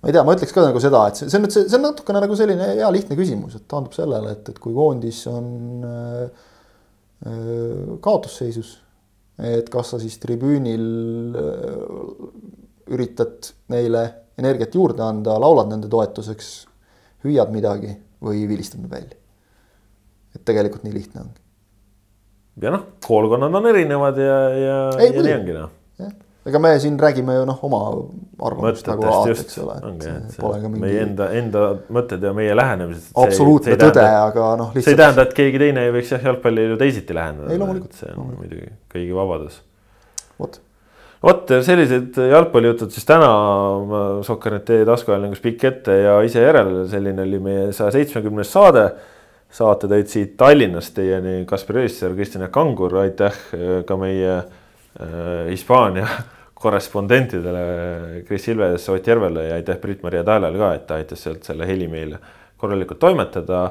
ma ei tea, ma ütleks ka nagu seda, et see, see on nüüd see, see on natukene nagu selline hea lihtne küsimus, et taandub sellele, et, et kui koondis on äh, kaotusseisus et kas sa siis tribüünil äh, üritad neile energiat juurde anda, laulad nende toetuseks, hüüad midagi või vilistad nad välja. et tegelikult nii lihtne ongi. ja noh, koolkonnad on erinevad ja, ja, ja nii ongi noh jah, ega me siin räägime ju noh, oma arvamust nagu alati, eks ole. Pole ka mingi. meie enda, enda mõtted ja meie lähenemised. absoluutne tõde, aga noh. see ei tähenda, et keegi teine ei võiks jah jalgpallile teisiti läheneda. ei loomulikult. see on loomulikult. muidugi kõigi vabadus. vot vot sellised jalgpallijutud siis täna Sokkernet.ee taskuajalingus pikk ette ja ise järele, selline oli meie saja seitsmekümnes saade. saate tõid siit Tallinnast teieni Kaspar Elisser, Kristjan Kangur, aitäh ka meie äh, Hispaania korrespondentidele Kris Ilves, Ott Järvele ja aitäh Brit-Maria Täälele ka, et ta aitas sealt selle heli meile korralikult toimetada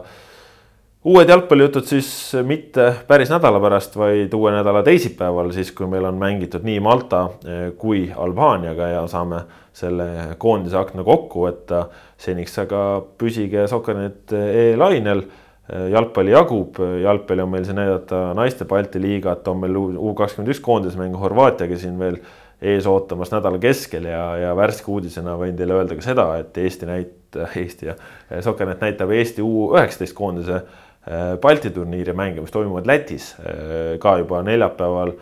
uued jalgpallijutud siis mitte päris nädala pärast, vaid uue nädala teisipäeval, siis kui meil on mängitud nii Malta eh, kui Albaaniaga ja saame selle koondise akna kokku võtta. seniks aga püsige Sokkernet e-lainel. Eh, jalgpalli jagub, jalgpalli on meil siin näidata naiste Balti liigat, on meil U kakskümmend üks koondismäng Horvaatiaga siin veel ees ootamas nädala keskel ja, ja värske uudisena võin teile öelda ka seda, et Eesti näit-, Eesti ja Sokkernet näitab Eesti U üheksateist koondise Äh, Balti turniiri mänge, mis toimuvad Lätis äh, ka juba neljapäeval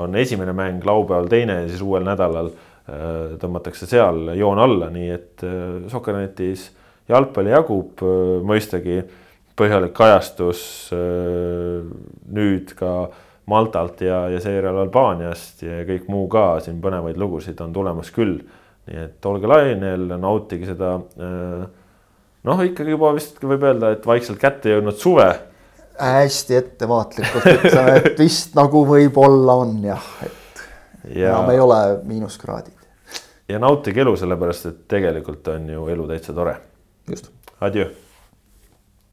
on esimene mäng, laupäeval teine ja siis uuel nädalal äh, tõmmatakse seal joon alla, nii et Sokkernetis jalgpalli jagub, mõistagi põhjalik kajastus nüüd ka Maltalt ja, ja seejärel Albaaniast ja kõik muu ka siin põnevaid lugusid on tulemas küll. nii et olge lainel, nautige seda äh, noh, ikkagi juba vist võib öelda, et vaikselt kätte jõudnud suve. hästi ettevaatlikult ütleme, et vist nagu võib-olla on jah, et ja enam ei ole miinuskraadid. ja nautige elu, sellepärast et tegelikult on ju elu täitsa tore. just. Adjöö